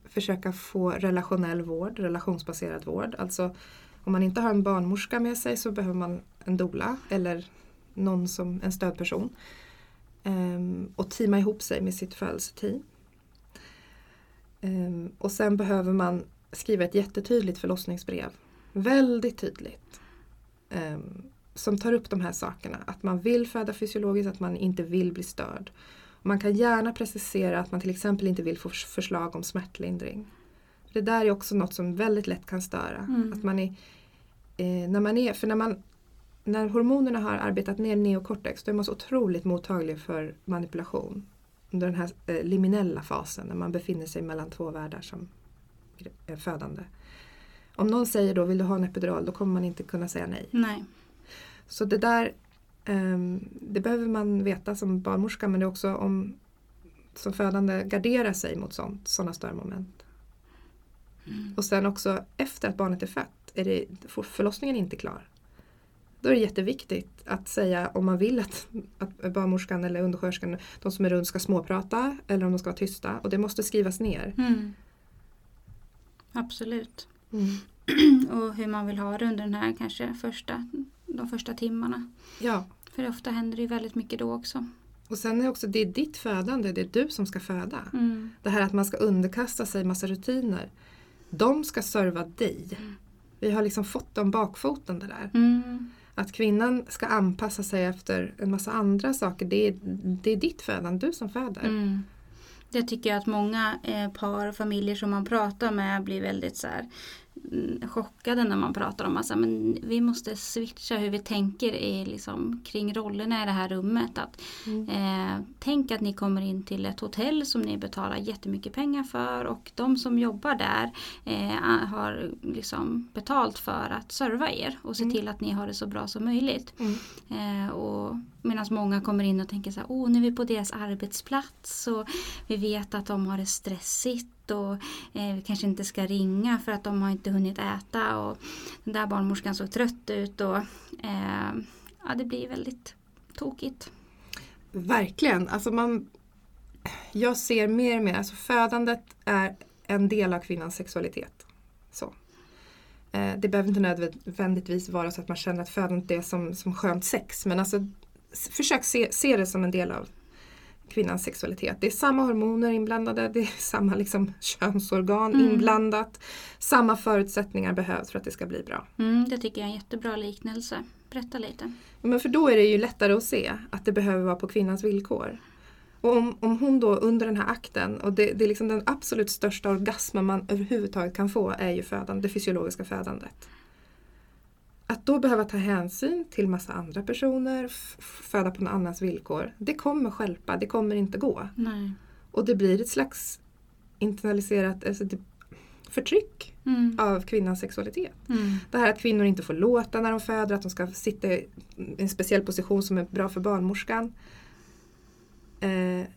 Speaker 2: försöka få relationell vård, relationsbaserad vård. Alltså om man inte har en barnmorska med sig så behöver man en doula eller någon som en stödperson. Ehm, och teama ihop sig med sitt födelseteam. Ehm, och sen behöver man skriva ett jättetydligt förlossningsbrev. Väldigt tydligt. Ehm, som tar upp de här sakerna. Att man vill föda fysiologiskt, att man inte vill bli störd. Man kan gärna precisera att man till exempel inte vill få förslag om smärtlindring. Det där är också något som väldigt lätt kan störa.
Speaker 1: Mm.
Speaker 2: Att man är, eh, när man är, för när, man, när hormonerna har arbetat ner neokortex då är man så otroligt mottaglig för manipulation. Under den här eh, liminella fasen när man befinner sig mellan två världar som eh, födande. Om någon säger då vill du ha en epidural då kommer man inte kunna säga nej.
Speaker 1: Nej.
Speaker 2: Så det där ehm, det behöver man veta som barnmorska men det är också om som födande gardera sig mot sånt, sådana störmoment.
Speaker 1: Mm.
Speaker 2: Och sen också efter att barnet är fött, är det, förlossningen inte klar. Då är det jätteviktigt att säga om man vill att, att barnmorskan eller undersköterskan, de som är runt ska småprata eller om de ska vara tysta. Och det måste skrivas ner.
Speaker 1: Mm. Absolut. [CLEARS THROAT] Och hur man vill ha det under den här kanske första, de första timmarna.
Speaker 2: Ja,
Speaker 1: För ofta händer det ju väldigt mycket då också.
Speaker 2: och sen är också det är ditt födande, det är du som ska föda.
Speaker 1: Mm.
Speaker 2: Det här att man ska underkasta sig massa rutiner. De ska serva dig. Vi har liksom fått dem bakfoten det där.
Speaker 1: Mm.
Speaker 2: Att kvinnan ska anpassa sig efter en massa andra saker. Det är, det är ditt födande, du som föder.
Speaker 1: Mm. Det tycker jag att många eh, par och familjer som man pratar med blir väldigt så här, mm, chockade när man pratar om att men vi måste switcha hur vi tänker i, liksom, kring rollerna i det här rummet. Att,
Speaker 2: Mm.
Speaker 1: eh, tänk att ni kommer in till ett hotell som ni betalar jättemycket pengar för och de som jobbar där eh, har liksom betalt för att serva er och se
Speaker 2: Mm.
Speaker 1: till att ni har det så bra som möjligt.
Speaker 2: Mm.
Speaker 1: Eh, och Medan många kommer in och tänker så här, åh nu är vi på deras arbetsplats och vi vet att de har det stressigt och eh, vi kanske inte ska ringa för att de har inte hunnit äta och den där barnmorskan såg trött ut och eh, ja, det blir väldigt tokigt.
Speaker 2: Verkligen. Alltså man, jag ser mer och mer, alltså födandet är en del av kvinnans sexualitet. Så. Eh, det behöver inte nödvändigtvis vara så att man känner att födandet är som, som skönt sex. Men alltså, försök se, se det som en del av kvinnans sexualitet. Det är samma hormoner inblandade, det är samma liksom könsorgan
Speaker 1: Mm.
Speaker 2: inblandat. Samma förutsättningar behövs för att det ska bli bra.
Speaker 1: Mm, det tycker jag är en jättebra liknelse. Berätta lite.
Speaker 2: Men för då är det ju lättare att se att det behöver vara på kvinnans villkor. Och om, om hon då under den här akten, och det, det är liksom den absolut största orgasmen man överhuvudtaget kan få är ju födan, det fysiologiska födandet. Att då behöva ta hänsyn till massa andra personer, föda på någon annans villkor, det kommer stjälpa, det kommer inte gå.
Speaker 1: Nej.
Speaker 2: Och det blir ett slags internaliserat alltså det, förtryck
Speaker 1: Mm.
Speaker 2: av kvinnans sexualitet.
Speaker 1: Mm.
Speaker 2: Det här att kvinnor inte får låta när de föder, att de ska sitta i en speciell position som är bra för barnmorskan. Eh,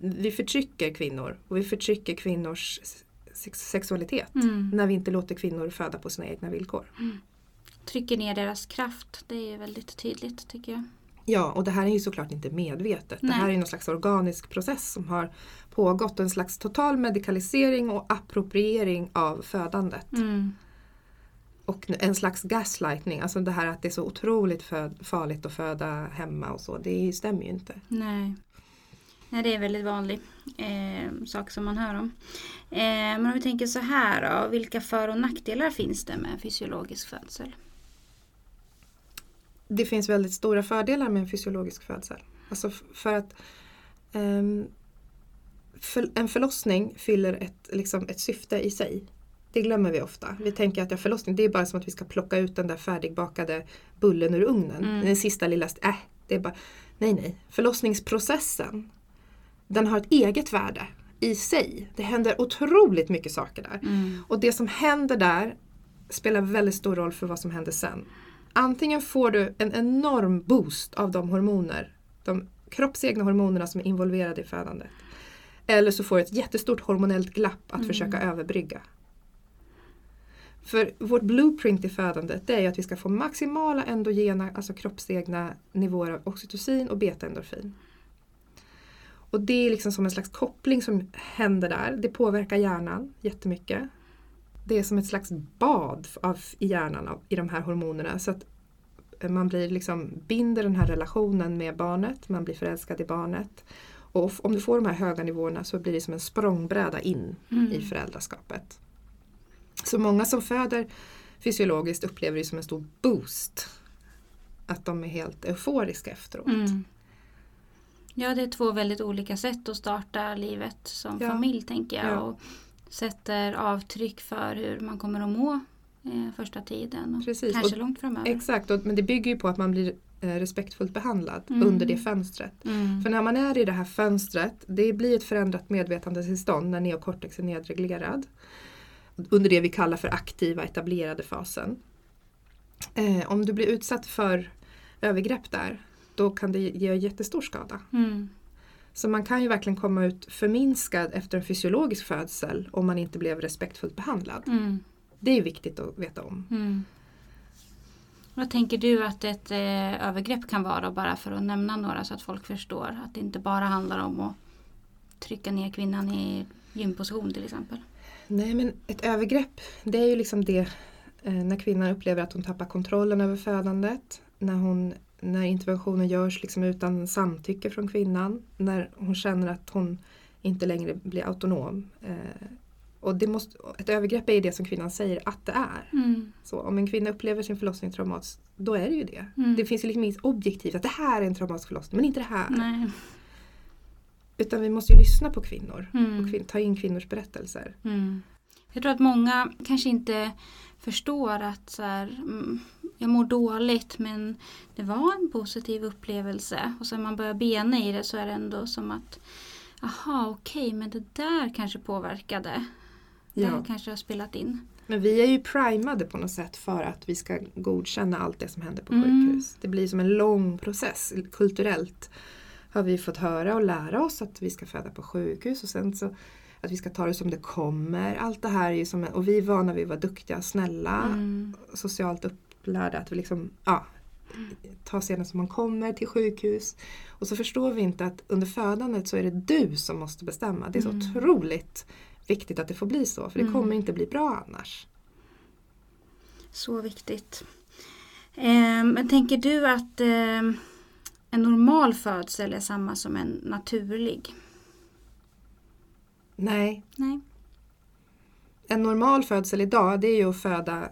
Speaker 2: vi förtrycker kvinnor och vi förtrycker kvinnors sexualitet
Speaker 1: Mm.
Speaker 2: när vi inte låter kvinnor föda på sina egna villkor.
Speaker 1: Trycker ner deras kraft. Det är väldigt tydligt tycker jag.
Speaker 2: Ja, och det här är ju såklart inte medvetet. Det
Speaker 1: Nej.
Speaker 2: här är någon slags organisk process som har pågått. En slags total medikalisering och appropriering av födandet.
Speaker 1: Mm.
Speaker 2: Och en slags gaslightning, alltså det här att det är så otroligt farligt att föda hemma och så, det stämmer ju inte.
Speaker 1: Nej. Nej, det är en väldigt vanlig eh, sak som man hör om. Eh, men om vi tänker så här då, vilka för och nackdelar finns det med fysiologisk födsel?
Speaker 2: Det finns väldigt stora fördelar med en fysiologisk födsel. Alltså för att um, för, en förlossning fyller ett, liksom ett syfte i sig. Det glömmer vi ofta. Vi tänker att ja, förlossning det är bara som att vi ska plocka ut den där färdigbakade bullen ur ugnen. Mm. Den sista lilla, äh, det är bara, nej nej. Förlossningsprocessen den har ett eget värde i sig. Det händer otroligt mycket saker där. Mm. Och det som händer där spelar väldigt stor roll för vad som händer sen. Antingen får du en enorm boost av de hormoner, de kroppsegna hormonerna som är involverade i födandet. Eller så får du ett jättestort hormonellt glapp att mm. försöka överbrygga. För vårt blueprint i födandet det är att vi ska få maximala endogena, alltså kroppsegna nivåer av oxytocin och betaendorfin. Och det är liksom som en slags koppling som händer där. Det påverkar hjärnan jättemycket. Det är som ett slags bad av, i hjärnan av, i de här hormonerna. Så att man blir liksom, binder den här relationen med barnet, man blir förälskad i barnet. Och om du får de här höga nivåerna så blir det som en språngbräda in mm. i föräldraskapet. Så många som föder fysiologiskt upplever det som en stor boost. Att de är helt euforiska efteråt. Mm.
Speaker 1: Ja, det är två väldigt olika sätt att starta livet som ja. familj tänker jag. Ja. Och sätter avtryck för hur man kommer att må eh, första tiden och Precis. kanske och, långt framöver.
Speaker 2: Exakt, och, men det bygger ju på att man blir eh, respektfullt behandlad mm. under det fönstret. Mm. För när man är i det här fönstret, det blir ett förändrat medvetandetillstånd när neokortex är nedreglerad. Under det vi kallar för aktiva etablerade fasen. Eh, om du blir utsatt för övergrepp där då kan det ge jättestor skada. Mm. Så man kan ju verkligen komma ut förminskad efter en fysiologisk födsel om man inte blev respektfullt behandlad. Mm. Det är viktigt att veta om. Mm.
Speaker 1: Vad tänker du att ett eh, övergrepp kan vara bara för att nämna några så att folk förstår att det inte bara handlar om att trycka ner kvinnan i gymposition till exempel?
Speaker 2: Nej men ett övergrepp det är ju liksom det eh, när kvinnan upplever att hon tappar kontrollen över födandet. När hon när interventionen görs liksom utan samtycke från kvinnan. När hon känner att hon inte längre blir autonom. Eh, och det måste, ett övergrepp är det som kvinnan säger att det är. Mm. Så om en kvinna upplever sin förlossning traumatisk, då är det ju det. Mm. Det finns ju liksom inget objektivt att det här är en traumatisk förlossning, men inte det här. Nej. Utan vi måste ju lyssna på kvinnor mm. och kvin ta in kvinnors berättelser.
Speaker 1: Jag tror att många kanske inte förstår att så här, mm, jag mår dåligt men det var en positiv upplevelse. Och sen man börjar bena i det så är det ändå som att Aha, okej, okay, men det där kanske påverkade. Ja. Det kanske har spelat in.
Speaker 2: Men vi är ju primade på något sätt för att vi ska godkänna allt det som händer på mm. sjukhus. Det blir som en lång process kulturellt. Har vi fått höra och lära oss att vi ska föda på sjukhus och sen så att vi ska ta det som det kommer. Allt det här är ju som, och vi är vana vid att vara duktiga, snälla, mm. socialt upplärda. Att vi liksom, ja, ta scenen som man kommer till sjukhus. Och så förstår vi inte att under födandet så är det du som måste bestämma. Det är så mm. otroligt viktigt att det får bli så för det mm. kommer inte bli bra annars.
Speaker 1: Så viktigt. Eh, men tänker du att eh, en normal födsel är samma som en naturlig?
Speaker 2: Nej.
Speaker 1: Nej.
Speaker 2: En normal födsel idag det är ju att föda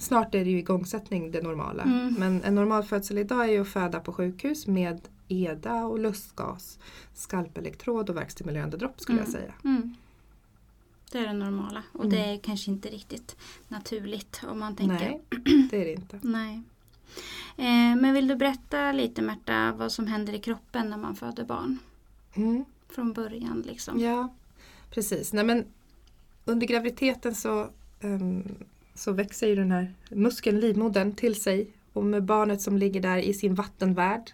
Speaker 2: Snart är det ju igångsättning det normala. Mm. Men en normal födsel idag är ju att föda på sjukhus med EDA och lustgas, skalpelektrod och verkstimulerande dropp skulle mm. jag säga.
Speaker 1: Mm. Det är det normala och det mm. är kanske inte riktigt naturligt om man tänker.
Speaker 2: Nej, det är det inte. [CLEARS THROAT]
Speaker 1: Nej. Eh, men vill du berätta lite Märta vad som händer i kroppen när man föder barn? Mm. Från början liksom.
Speaker 2: Ja, precis. Nej, men under graviditeten så, um, så växer ju den här muskeln, livmodern, till sig och med barnet som ligger där i sin vattenvärld.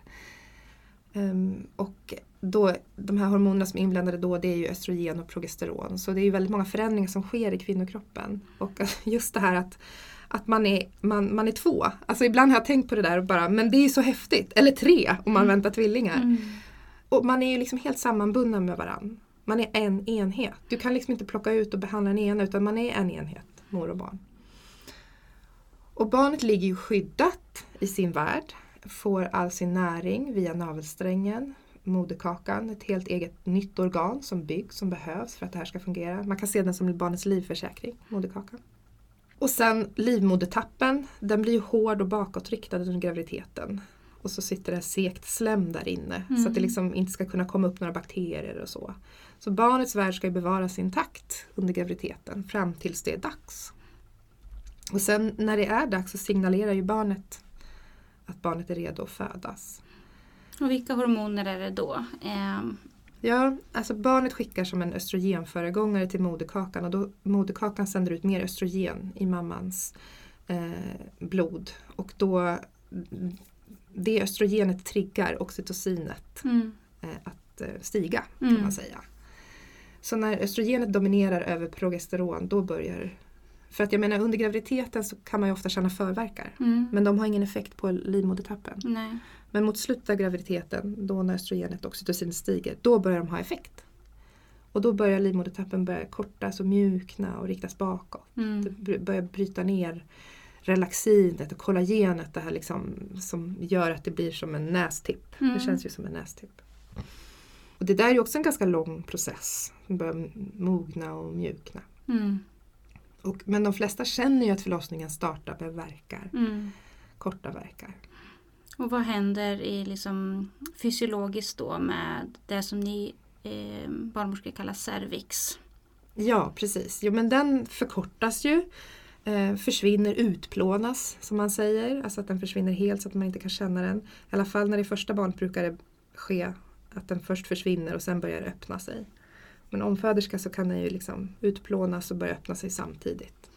Speaker 2: Um, och då, de här hormonerna som är inblandade då det är ju östrogen och progesteron. Så det är ju väldigt många förändringar som sker i kvinnokroppen. Och [LAUGHS] just det här att, att man, är, man, man är två. Alltså ibland har jag tänkt på det där och bara, men det är ju så häftigt. Eller tre om man mm. väntar tvillingar. Mm. Och man är ju liksom helt sammanbunden med varandra. Man är en enhet. Du kan liksom inte plocka ut och behandla en ena utan man är en enhet, mor och barn. Och barnet ligger ju skyddat i sin värld, får all sin näring via navelsträngen, moderkakan, ett helt eget nytt organ som byggs, som behövs för att det här ska fungera. Man kan se den som barnets livförsäkring, moderkakan. Och sen livmodertappen, den blir ju hård och bakåtriktad under graviditeten. Och så sitter det sekt slem där inne mm. så att det liksom inte ska kunna komma upp några bakterier och så. Så barnets värld ska ju bevaras intakt under graviditeten fram tills det är dags. Och sen när det är dags så signalerar ju barnet att barnet är redo att födas.
Speaker 1: Och vilka hormoner är det då? Eh...
Speaker 2: Ja, alltså barnet skickar som en östrogenföregångare till moderkakan och då moderkakan sänder ut mer östrogen i mammans eh, blod och då det östrogenet triggar oxytocinet mm. eh, att eh, stiga kan mm. man säga. Så när östrogenet dominerar över progesteron då börjar för att jag menar under graviditeten så kan man ju ofta känna förverkar. Mm. Men de har ingen effekt på livmodertappen.
Speaker 1: Nej.
Speaker 2: Men mot slutet av graviditeten, då när östrogenet och oxytocin stiger, då börjar de ha effekt. Och då börjar livmodertappen börja kortas och mjukna och riktas bakåt. Mm. Det börjar bryta ner relaxinet och kollagenet, det här liksom, som gör att det blir som en nästipp. Mm. Det känns ju som en nästipp. Och det där är också en ganska lång process. Den börjar mogna och mjukna. Mm. Och, men de flesta känner ju att förlossningen startar med verkar. Mm. Korta verkar.
Speaker 1: Och vad händer i liksom fysiologiskt då med det som ni eh, barnmorskor kallar cervix?
Speaker 2: Ja precis, jo, men den förkortas ju. Eh, försvinner, utplånas som man säger. Alltså att den försvinner helt så att man inte kan känna den. I alla fall när det är första barnet brukar det ske att den först försvinner och sen börjar öppna sig. Men omföderska så kan den ju liksom utplånas och börja öppna sig samtidigt.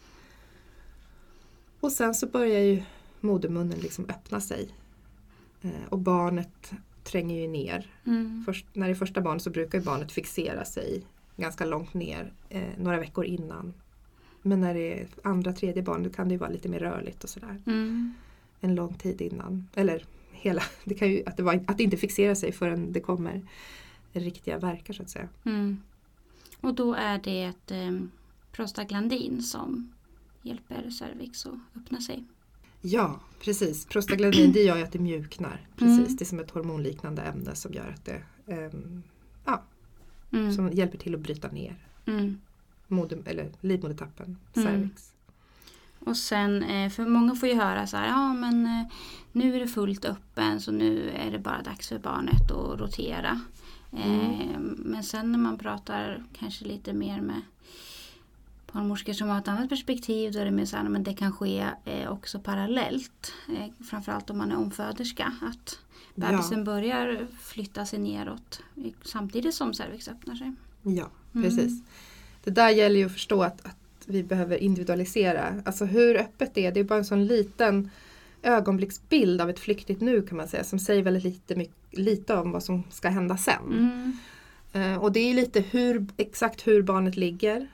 Speaker 2: Och sen så börjar ju modermunnen liksom öppna sig. Eh, och barnet tränger ju ner. Mm. Först, när det är första barnet så brukar barnet fixera sig ganska långt ner eh, några veckor innan. Men när det är andra, tredje barn då kan det vara lite mer rörligt och sådär. Mm. En lång tid innan. Eller hela, [LAUGHS] det kan ju, att, det var, att inte fixerar sig förrän det kommer riktiga verkar så att säga. Mm.
Speaker 1: Och då är det ett eh, prostaglandin som hjälper cervix att öppna sig.
Speaker 2: Ja, precis. Prostaglandin det gör ju att det mjuknar. Precis. Mm. Det är som ett hormonliknande ämne som gör att det um, ja, mm. som hjälper till att bryta ner mm. Eller livmodertappen, mm. cervix.
Speaker 1: Och sen, eh, för många får ju höra så här, ja men eh, nu är det fullt öppen så nu är det bara dags för barnet att rotera. Mm. Eh, men sen när man pratar kanske lite mer med barnmorskor som har ett annat perspektiv då är det mer så här, men det kan ske också parallellt. Framförallt om man är omföderska. Att bebisen ja. börjar flytta sig neråt samtidigt som cervix öppnar sig.
Speaker 2: Ja, precis. Mm. Det där gäller ju att förstå att, att vi behöver individualisera. Alltså hur öppet det är, det är bara en sån liten ögonblicksbild av ett flyktigt nu kan man säga som säger väldigt lite, lite om vad som ska hända sen. Mm. Uh, och det är lite hur, exakt hur barnet ligger.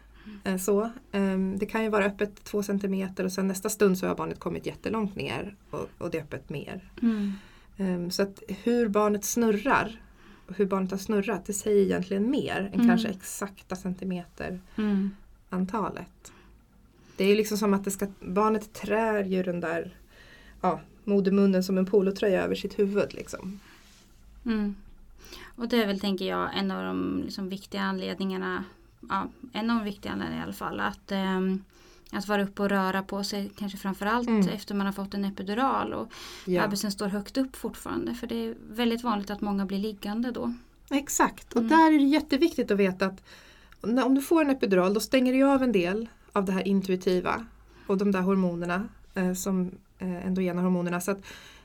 Speaker 2: Uh, så. Um, det kan ju vara öppet två centimeter och sen nästa stund så har barnet kommit jättelångt ner och, och det är öppet mer. Mm. Um, så att hur barnet snurrar hur barnet har snurrat det säger egentligen mer än mm. kanske exakta centimeter mm antalet. Det är liksom som att det ska, barnet trär ju den där ja, modermunnen som en polotröja över sitt huvud. Liksom.
Speaker 1: Mm. Och det är väl, tänker jag, en av de liksom, viktiga anledningarna, ja, en av de viktiga anledningarna i alla fall, att, eh, att vara uppe och röra på sig, kanske framförallt mm. efter man har fått en epidural och ja. bebisen står högt upp fortfarande. För det är väldigt vanligt att många blir liggande då.
Speaker 2: Exakt, och mm. där är det jätteviktigt att veta att om du får en epidural då stänger du av en del av det här intuitiva och de där hormonerna eh, som eh, endogena hormonerna. Så att,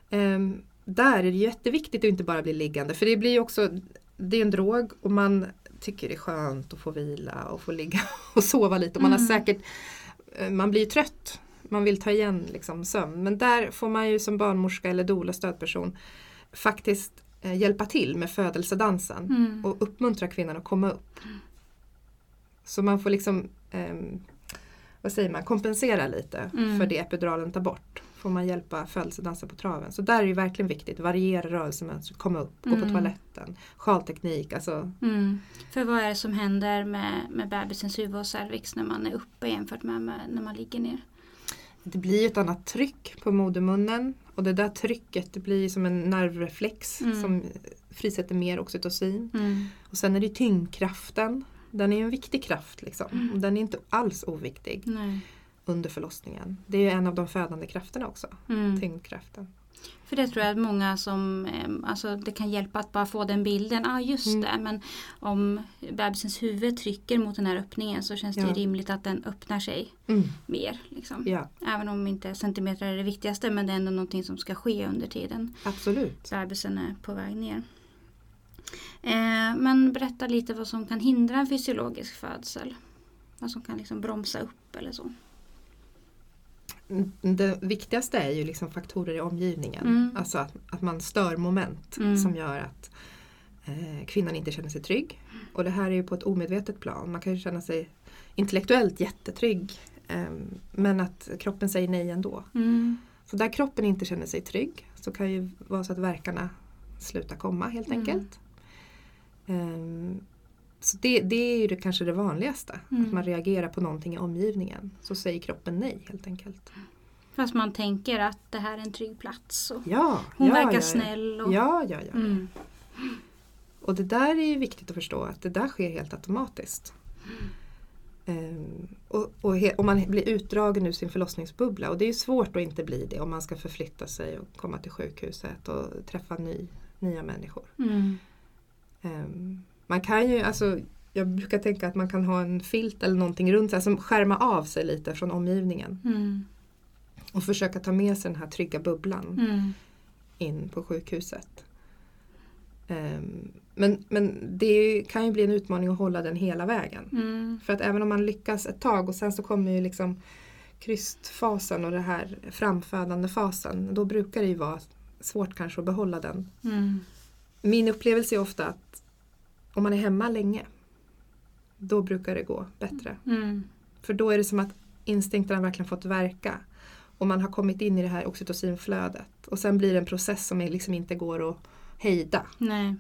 Speaker 2: eh, där är det jätteviktigt att inte bara bli liggande för det blir också det är en drog och man tycker det är skönt att få vila och få ligga [LAUGHS] och sova lite. Och man, har mm. säkert, man blir trött, man vill ta igen liksom sömn. Men där får man ju som barnmorska eller doula stödperson faktiskt eh, hjälpa till med födelsedansen mm. och uppmuntra kvinnan att komma upp. Så man får liksom eh, vad säger man, kompensera lite mm. för det epiduralen tar bort. Får man hjälpa födelsedansa på traven. Så där är det verkligen viktigt, variera rörelsemönster, komma upp, mm. gå på mm. toaletten, sjalteknik. Alltså.
Speaker 1: Mm. För vad är det som händer med, med bebisens huvud och cervix när man är uppe jämfört med, med när man ligger ner?
Speaker 2: det blir ett annat tryck på modermunnen och det där trycket det blir som en nervreflex
Speaker 1: Mm.
Speaker 2: som frisätter mer oxytocin.
Speaker 1: Mm.
Speaker 2: Och sen är det tyngdkraften. Den är ju en viktig kraft liksom.
Speaker 1: Mm.
Speaker 2: Och den är inte alls oviktig
Speaker 1: Nej.
Speaker 2: Under förlossningen. Det är ju en av de födande krafterna också,
Speaker 1: Mm.
Speaker 2: tyngdkraften.
Speaker 1: För det tror jag att många som, eh, alltså det kan hjälpa att bara få den bilden. Ja ah, just
Speaker 2: Mm.
Speaker 1: det, men om bebisens huvud trycker mot den här öppningen så känns det
Speaker 2: Ja.
Speaker 1: rimligt att den öppnar sig
Speaker 2: Mm.
Speaker 1: mer. Liksom.
Speaker 2: Ja,
Speaker 1: Även om inte centimeter är det viktigaste men det är ändå någonting som ska ske under tiden
Speaker 2: absolut.
Speaker 1: bebisen är på väg ner. Eh, men berätta lite vad som kan hindra en fysiologisk födsel. Vad som kan liksom bromsa upp eller så.
Speaker 2: Det viktigaste är ju liksom faktorer i omgivningen.
Speaker 1: Mm.
Speaker 2: Alltså att, att man stör moment
Speaker 1: Mm.
Speaker 2: som gör att eh, kvinnan inte känner sig trygg. Och det här är ju på ett omedvetet plan. Man kan ju känna sig intellektuellt jättetrygg eh, men att kroppen säger nej ändå.
Speaker 1: Mm.
Speaker 2: Så där kroppen inte känner sig trygg så kan ju vara så att verkarna slutar komma helt
Speaker 1: Mm.
Speaker 2: enkelt. Ehm, så det, det är ju det, kanske det vanligaste.
Speaker 1: Mm.
Speaker 2: Att man reagerar på någonting i omgivningen. Så säger kroppen nej helt enkelt.
Speaker 1: Fast man tänker att det här är en trygg plats. Och
Speaker 2: Ja,
Speaker 1: hon
Speaker 2: ja,
Speaker 1: verkar
Speaker 2: ja, ja.
Speaker 1: snäll. Och,
Speaker 2: Ja, ja, ja.
Speaker 1: Mm.
Speaker 2: Och det där är ju viktigt att förstå att det där sker helt automatiskt. Ehm, och och, he, och man blir utdragen ur sin förlossningsbubbla och det är ju svårt att inte bli det om man ska förflytta sig och komma till sjukhuset och träffa ny, nya människor.
Speaker 1: Mm.
Speaker 2: Man kan ju, alltså, jag brukar tänka att man kan ha en filt eller någonting runt sig som skärmar av sig lite från omgivningen
Speaker 1: Mm.
Speaker 2: och försöka ta med sig den här trygga bubblan
Speaker 1: Mm.
Speaker 2: in på sjukhuset. Ehm, men, men det kan ju bli en utmaning att hålla den hela vägen.
Speaker 1: Mm.
Speaker 2: För att även om man lyckas ett tag och sen så kommer ju liksom krystfasen och det här framfödande fasen. Då brukar det ju vara svårt kanske att behålla den.
Speaker 1: Mm.
Speaker 2: Min upplevelse är ofta att om man är hemma länge då brukar det gå bättre.
Speaker 1: Mm.
Speaker 2: För då är det som att instinkterna verkligen fått verka. Och man har kommit in i det här oxytocinflödet. Och sen blir det en process som liksom inte går att hejda.
Speaker 1: Nej,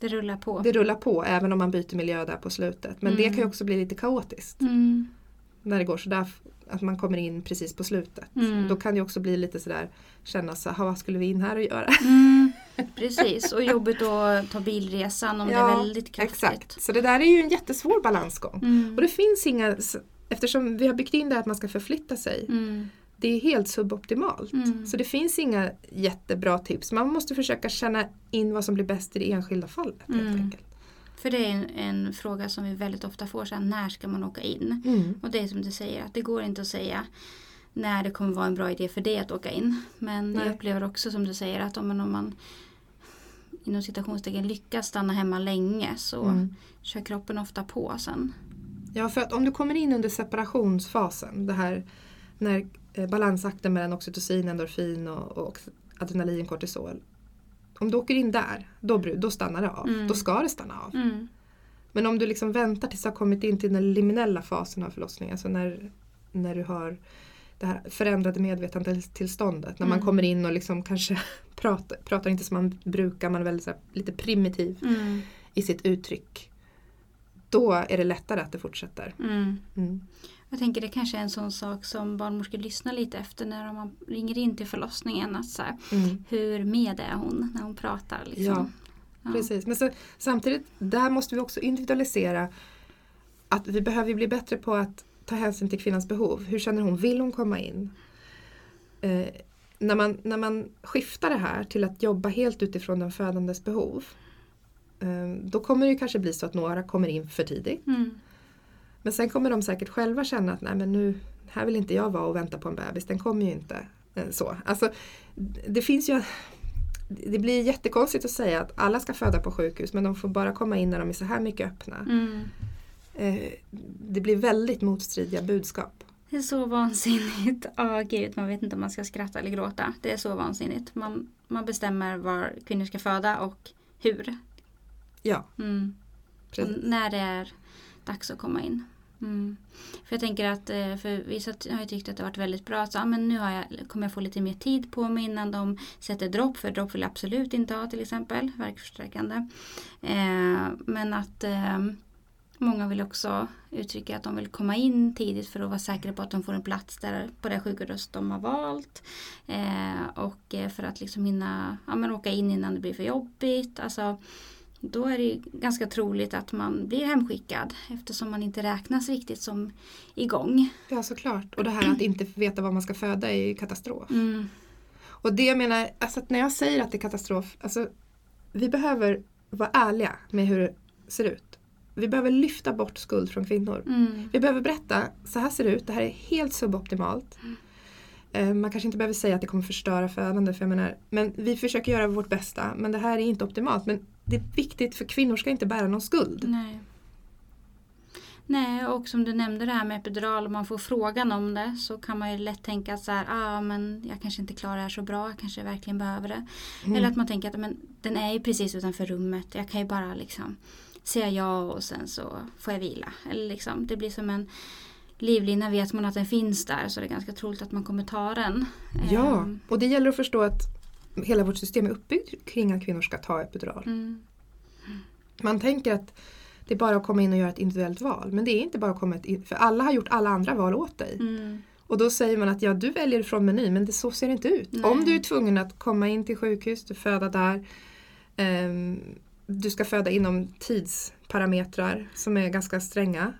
Speaker 1: det rullar på.
Speaker 2: Det rullar på även om man byter miljö där på slutet. Men det
Speaker 1: Mm.
Speaker 2: kan ju också bli lite kaotiskt.
Speaker 1: Mm.
Speaker 2: När det går sådär att man kommer in precis på slutet.
Speaker 1: Mm.
Speaker 2: Då kan det också bli lite sådär kännas så vad skulle vi in här och göra?
Speaker 1: Mm. [LAUGHS] Precis, och jobbigt att ta bilresan om det är väldigt kraftigt.
Speaker 2: exakt. Så det där är ju en jättesvår balansgång.
Speaker 1: Mm.
Speaker 2: Och det finns inga, eftersom vi har byggt in det att man ska förflytta sig.
Speaker 1: Mm.
Speaker 2: Det är helt suboptimalt.
Speaker 1: Mm.
Speaker 2: Så det finns inga jättebra tips. Man måste försöka känna in vad som blir bäst i det enskilda fallet. Helt
Speaker 1: Mm.
Speaker 2: enkelt.
Speaker 1: För det är en, en fråga som vi väldigt ofta får, så här, när ska man åka in?
Speaker 2: Mm.
Speaker 1: Och det är som du säger, att det går inte att säga när det kommer vara en bra idé för dig att åka in. Men
Speaker 2: Nej.
Speaker 1: jag upplever också som du säger att om man, om man inom citationstecken lyckas stanna hemma länge så
Speaker 2: Mm.
Speaker 1: kör kroppen ofta på sen.
Speaker 2: Ja, för att om du kommer in under separationsfasen, det här när eh, balansakten mellan oxytocin, endorfin och, och adrenalin, kortisol. Om du åker in där, då, då stannar det av.
Speaker 1: Mm.
Speaker 2: Då ska det stanna av.
Speaker 1: Mm.
Speaker 2: Men om du liksom väntar tills du har kommit in till den liminella fasen av förlossningen, alltså när, när du har det här förändrade medvetandetillståndet. När man
Speaker 1: Mm.
Speaker 2: kommer in och liksom kanske [LAUGHS] pratar, pratar inte som man brukar, man är väldigt här, lite primitiv
Speaker 1: Mm.
Speaker 2: i sitt uttryck. Då är det lättare att det fortsätter.
Speaker 1: Mm. Jag tänker det kanske är en sån sak som barnmorskor lyssnar lite efter när man ringer in till förlossningen. Att så här,
Speaker 2: Mm.
Speaker 1: hur med är hon när hon pratar? Liksom.
Speaker 2: Ja,
Speaker 1: Ja.
Speaker 2: Precis, men så, samtidigt där måste vi också individualisera att vi behöver bli bättre på att ta hänsyn till kvinnans behov. Hur känner hon? Vill hon komma in? Eh, när, man, när man skiftar det här till att jobba helt utifrån den födandes behov eh, då kommer det kanske bli så att några kommer in för tidigt.
Speaker 1: Mm.
Speaker 2: Men sen kommer de säkert själva känna att nej men nu, här vill inte jag vara och vänta på en bebis, den kommer ju inte. Eh, Så. Alltså, det finns ju det blir jättekonstigt att säga att alla ska föda på sjukhus men de får bara komma in när de är så här mycket öppna.
Speaker 1: Mm.
Speaker 2: Eh, det blir väldigt motstridiga budskap.
Speaker 1: Det är så vansinnigt. [LAUGHS] Åh gud, man vet inte om man ska skratta eller gråta. Det är så vansinnigt. Man, man bestämmer var kvinnor ska föda och hur.
Speaker 2: Ja,
Speaker 1: Mm. När det är dags att komma in. Mm. För jag tänker att eh, för vissa har ju tyckt att det har varit väldigt bra. Så, ja, men nu har jag, kommer jag få lite mer tid på mig innan de sätter dropp. För dropp vill jag absolut inte ha till exempel. Verkförstärkande. Eh, men att eh, Många vill också uttrycka att de vill komma in tidigt för att vara säkra på att de får en plats där, på det sjukhus de har valt. Eh, och eh, för att liksom hinna ja, men åka in innan det blir för jobbigt. Alltså, då är det ganska troligt att man blir hemskickad eftersom man inte räknas riktigt som igång.
Speaker 2: Ja såklart. Och det här att inte veta vad man ska föda är ju katastrof.
Speaker 1: Mm.
Speaker 2: Och det jag menar, alltså när jag säger att det är katastrof, alltså vi behöver vara ärliga med hur det ser ut. Vi behöver lyfta bort skuld från kvinnor.
Speaker 1: Mm.
Speaker 2: Vi behöver berätta, så här ser det ut, det här är helt suboptimalt. Eh, Man kanske inte behöver säga att det kommer förstöra födande, för jag menar, men vi försöker göra vårt bästa. Men det här är inte optimalt. Men det är viktigt för kvinnor ska inte bära någon skuld.
Speaker 1: Nej. Nej, och som du nämnde det här med epidural, om man får frågan om det så kan man ju lätt tänka så här, ah, men jag kanske inte klarar det här så bra, jag kanske verkligen behöver det.
Speaker 2: Mm.
Speaker 1: Eller att man tänker att men, den är ju precis utanför rummet, jag kan ju bara liksom säga ja och sen så får jag vila. Eller liksom, det blir som en livlina, vet man att den finns där så det är ganska troligt att man kommer ta den.
Speaker 2: Ja,
Speaker 1: Ehm,
Speaker 2: och det gäller att förstå att hela vårt system är uppbyggt kring att kvinnor ska ta epidural.
Speaker 1: Mm,
Speaker 2: Man tänker att det är bara att komma in och göra ett individuellt val. Men det är inte bara att komma in, för alla har gjort alla andra val åt dig.
Speaker 1: mm,
Speaker 2: Och då säger man att ja, du väljer från menyn men det, så ser det inte ut.
Speaker 1: Nej.
Speaker 2: Om du är tvungen att komma in till sjukhus, du föda där. ehm, du ska föda inom tidsparametrar som är ganska stränga.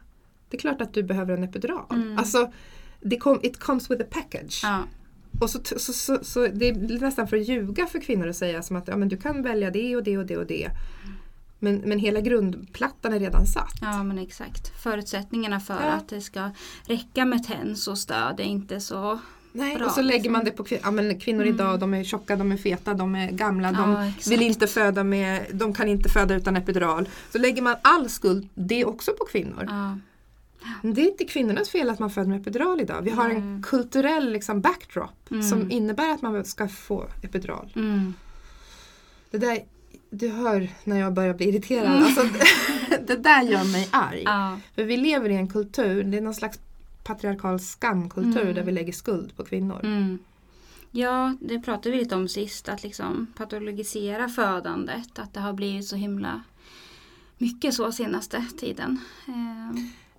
Speaker 2: Det är klart att du behöver en epidural.
Speaker 1: Mm.
Speaker 2: Alltså, det kom, it comes with a package.
Speaker 1: ja,
Speaker 2: Och så, så, så, så det är nästan för att ljuga för kvinnor att säga som att ja, men du kan välja det och det och det och det. Men, men hela grundplattan är redan satt.
Speaker 1: ja men exakt. Förutsättningarna för
Speaker 2: Ja.
Speaker 1: att det ska räcka med TENS och stöd är inte så
Speaker 2: Nej,
Speaker 1: Bra,
Speaker 2: och så lägger
Speaker 1: liksom.
Speaker 2: man det på kvin- ja, men kvinnor idag. De är tjocka, de är feta, de är gamla. De
Speaker 1: Ja, exakt.
Speaker 2: vill inte föda med, de kan inte föda utan epidural. Så lägger man all skuld, det också på kvinnor.
Speaker 1: Ja,
Speaker 2: det är inte kvinnornas fel att man föder med epidural idag. Vi har en
Speaker 1: Nej.
Speaker 2: kulturell liksom, backdrop
Speaker 1: Mm.
Speaker 2: som innebär att man ska få epidural.
Speaker 1: mm,
Speaker 2: Det där, du hör när jag börjar bli irriterad. Alltså, [LAUGHS] det där gör mig arg.
Speaker 1: ja,
Speaker 2: För vi lever i en kultur, det är någon slags patriarkal skamkultur
Speaker 1: Mm.
Speaker 2: där vi lägger skuld på kvinnor.
Speaker 1: mm. ja, det pratade vi lite om sist, att liksom patologisera födandet, att det har blivit så himla mycket så senaste tiden.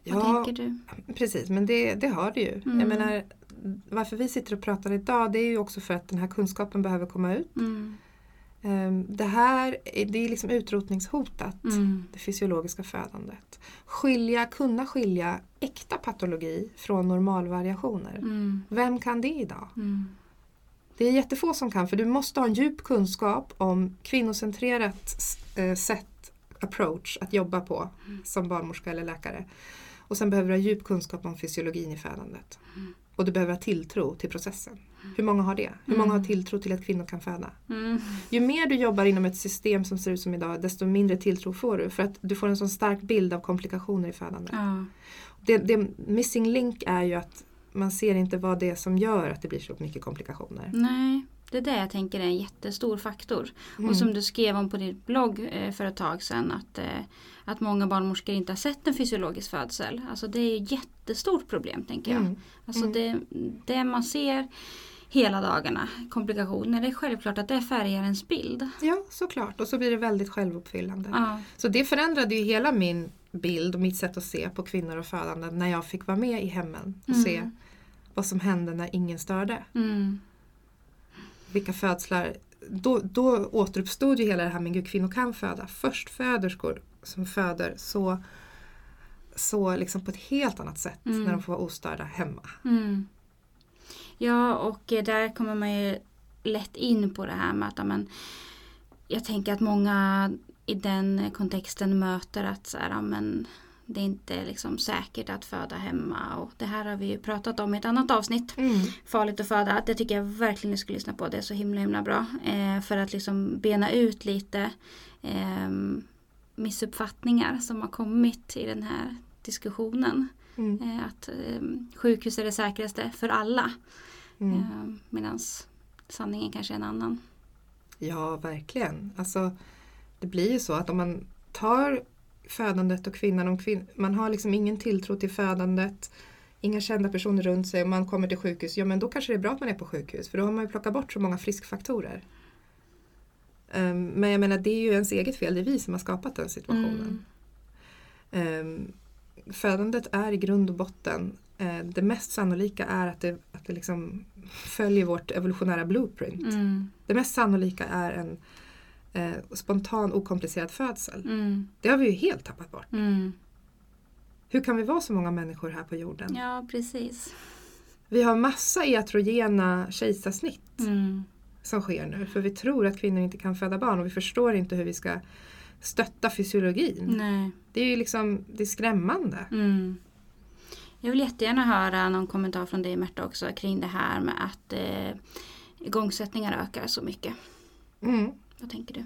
Speaker 1: Eh, vad
Speaker 2: Ja,
Speaker 1: tänker du?
Speaker 2: precis, men det, det har det ju.
Speaker 1: Mm.
Speaker 2: Jag menar, varför vi sitter och pratar idag det är ju också för att den här kunskapen behöver komma ut.
Speaker 1: Mm,
Speaker 2: Ehm, Det här är- det är liksom utrotningshotat,
Speaker 1: mm,
Speaker 2: det fysiologiska födandet. Skilja, kunna skilja äkta patologi från normalvariationer.
Speaker 1: mm,
Speaker 2: Vem kan det idag?
Speaker 1: mm,
Speaker 2: Det är jättefå som kan för du måste ha en djup kunskap om kvinnocentrerat eh, sätt, approach att jobba på som barnmorska eller läkare. Och sen behöver du ha djup kunskap om fysiologin i födandet. Och du behöver ha tilltro till processen. Har många har det? Hur många har tilltro till att kvinnor kan föda?
Speaker 1: mm,
Speaker 2: Ju mer du jobbar inom ett system som ser ut som idag desto mindre tilltro får du för att du får en sån stark bild av komplikationer i födandet.
Speaker 1: ja,
Speaker 2: Det, det missing link är ju att man ser inte vad det är som gör att det blir så mycket komplikationer.
Speaker 1: nej. Det är det jag tänker är en jättestor faktor.
Speaker 2: Mm.
Speaker 1: Och som du skrev om på din blogg eh, för ett tag sedan att, eh, att många barnmorskor inte har sett en fysiologisk födsel. Alltså det är ett jättestort problem tänker jag.
Speaker 2: Mm.
Speaker 1: Alltså det, det man ser hela dagarna, komplikationer, det är självklart att det färgar ens bild.
Speaker 2: Ja, såklart. Och så blir det väldigt självuppfyllande.
Speaker 1: Ja,
Speaker 2: Så det förändrade ju hela min bild och mitt sätt att se på kvinnor och födande när jag fick vara med i hemmen och
Speaker 1: Mm.
Speaker 2: se vad som hände när ingen störde.
Speaker 1: mm,
Speaker 2: Vilka födslar. Då, då återuppstod ju hela det här med gud, kvinnor kan föda. Förstföderskor som föder så, så liksom på ett helt annat sätt
Speaker 1: Mm.
Speaker 2: när de får vara ostörda hemma.
Speaker 1: mm. Ja, och eh, där kommer man ju lätt in på det här med att ja, men, jag tänker att många i den kontexten möter att så här, ja, men, det är inte liksom säkert att föda hemma och det här har vi ju pratat om i ett annat avsnitt.
Speaker 2: Mm.
Speaker 1: Farligt att föda, det tycker jag verkligen ni ska lyssna på. Det är så himla himla bra. Eh, för att liksom bena ut lite eh, missuppfattningar som har kommit i den här diskussionen.
Speaker 2: Mm.
Speaker 1: Eh, att eh, sjukhus är det säkraste för alla.
Speaker 2: Mm.
Speaker 1: Eh, Medan sanningen kanske är en annan.
Speaker 2: Ja, verkligen. Alltså, det blir ju så att om man tar födandet och kvinnan, om kvin- man har liksom ingen tilltro till födandet, inga kända personer runt sig och man kommer till sjukhus, ja men då kanske det är bra att man är på sjukhus för då har man ju plockat bort så många friskfaktorer. Um, men jag menar det är ju ens eget fel, det är vi som har skapat den situationen. Um, födandet är i grund och botten eh, det mest sannolika är att det, att det liksom följer vårt evolutionära blueprint.
Speaker 1: Mm.
Speaker 2: Det mest sannolika är en eh, spontan okomplicerad födsel.
Speaker 1: Mm.
Speaker 2: Det har vi ju helt tappat bort.
Speaker 1: Mm.
Speaker 2: Hur kan vi vara så många människor här på jorden?
Speaker 1: Ja, precis.
Speaker 2: Vi har massa iatrogena kejsarsnitt
Speaker 1: Mm.
Speaker 2: som sker nu för vi tror att kvinnor inte kan föda barn och vi förstår inte hur vi ska stötta fysiologin.
Speaker 1: Nej.
Speaker 2: Det är ju liksom det är skrämmande.
Speaker 1: Mm. Jag vill jättegärna höra någon kommentar från dig Märta också kring det här med att eh, igångsättningar ökar så mycket.
Speaker 2: Mm.
Speaker 1: Vad tänker du?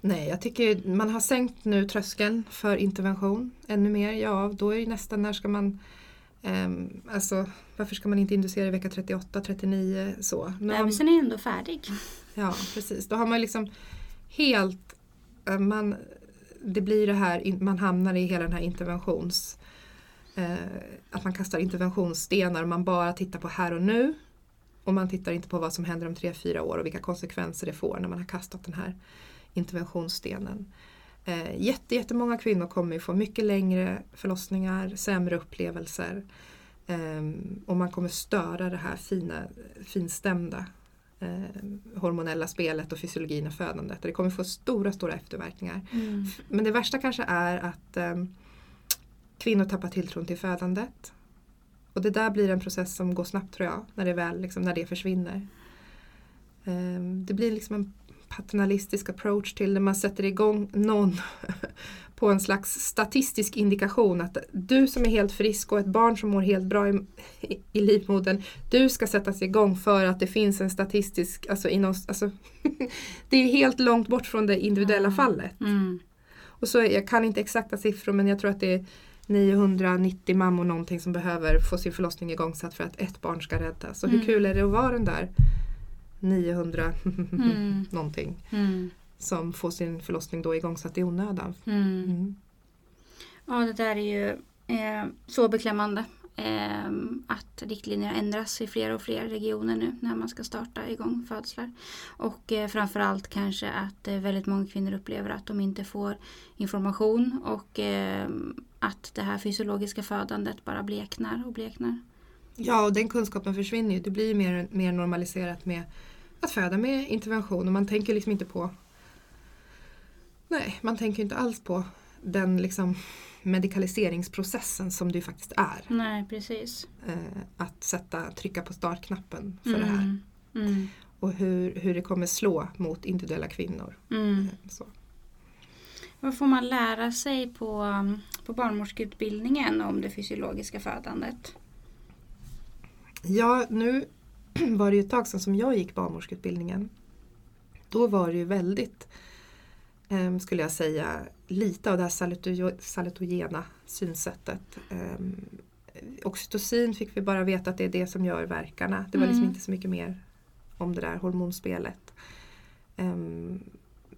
Speaker 2: Nej, jag tycker man har sänkt nu tröskeln för intervention ännu mer. Ja, då är det nästan när ska man ehm, alltså varför ska man inte inducera i vecka 38, 39 så?
Speaker 1: Bebisen är ändå färdig. [LAUGHS]
Speaker 2: Ja, precis. Då har man liksom helt... eh, Man, det blir det här, man hamnar i hela den här interventions... Eh, att man kastar interventionsstenar och man bara tittar på här och nu. Och man tittar inte på vad som händer om tre, fyra år och vilka konsekvenser det får när man har kastat den här interventionsstenen. Eh, jätte, jättemånga kvinnor kommer ju få mycket längre förlossningar, sämre upplevelser. Ehm, och man kommer störa det här fina, finstämda eh, hormonella spelet och fysiologin av födandet. Och det kommer få stora, stora efterverkningar.
Speaker 1: Mm.
Speaker 2: Men det värsta kanske är att eh, kvinnor tappar tilltron till födandet. Och det där blir en process som går snabbt tror jag, när det väl liksom, när det försvinner. Eh, det blir liksom en paternalistisk approach till det. Man sätter igång någon [LAUGHS] på en slags statistisk indikation att du som är helt frisk och ett barn som mår helt bra i, [LAUGHS] i livmodern, du ska sättas igång för att det finns en statistisk, alltså, inom, alltså [LAUGHS] det är helt långt bort från det individuella
Speaker 1: Mm.
Speaker 2: fallet.
Speaker 1: Mm.
Speaker 2: Och så, jag kan inte exakta siffror men jag tror att det är 990 mammor någonting som behöver få sin förlossning igångsatt för att ett barn ska räddas. Så hur
Speaker 1: Mm.
Speaker 2: kul är det att vara den där 900
Speaker 1: Mm. [LAUGHS]
Speaker 2: någonting
Speaker 1: Mm.
Speaker 2: som får sin förlossning då igångsatt i onödan.
Speaker 1: Mm.
Speaker 2: Mm.
Speaker 1: Ja, det där är ju eh, så beklämmande. Eh, att riktlinjer ändras i fler och fler regioner nu när man ska starta igång födslar. Och eh, framförallt kanske att eh, väldigt många kvinnor upplever att de inte får information och eh, att det här fysiologiska födandet bara bleknar och bleknar.
Speaker 2: Ja, och den kunskapen försvinner ju. Det blir mer, mer normaliserat med att föda med intervention och man tänker liksom inte på Nej, man tänker inte alls på den liksom medikaliseringsprocessen som det ju faktiskt är.
Speaker 1: Nej, precis.
Speaker 2: Eh, att sätta, trycka på startknappen för det här.
Speaker 1: Mm. Mm.
Speaker 2: Och hur, hur det kommer slå mot individuella kvinnor.
Speaker 1: Mm.
Speaker 2: Eh, Så.
Speaker 1: Vad får man lära sig på, um, på barnmorskeutbildningen om det fysiologiska födandet?
Speaker 2: Ja, nu [CLEARS THROAT] var det ju ett tag sedan som jag gick barnmorskeutbildningen. Då var det ju väldigt, eh, skulle jag säga, lite av det här saluto- salutogena synsättet. Eh, oxytocin fick vi bara veta att det är det som gör verkarna. Det var liksom
Speaker 1: Mm.
Speaker 2: inte så mycket mer om det där hormonspelet. Eh,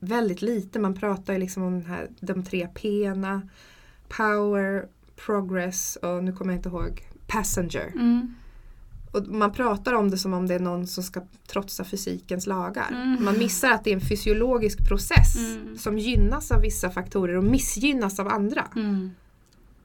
Speaker 2: väldigt lite, man pratar ju liksom om här, de tre P'na. Power, progress och nu kommer jag inte ihåg, passenger.
Speaker 1: Mm.
Speaker 2: Och man pratar om det som om det är någon som ska trotsa fysikens lagar.
Speaker 1: Mm.
Speaker 2: Man missar att det är en fysiologisk process
Speaker 1: Mm.
Speaker 2: som gynnas av vissa faktorer och missgynnas av andra.
Speaker 1: Mm.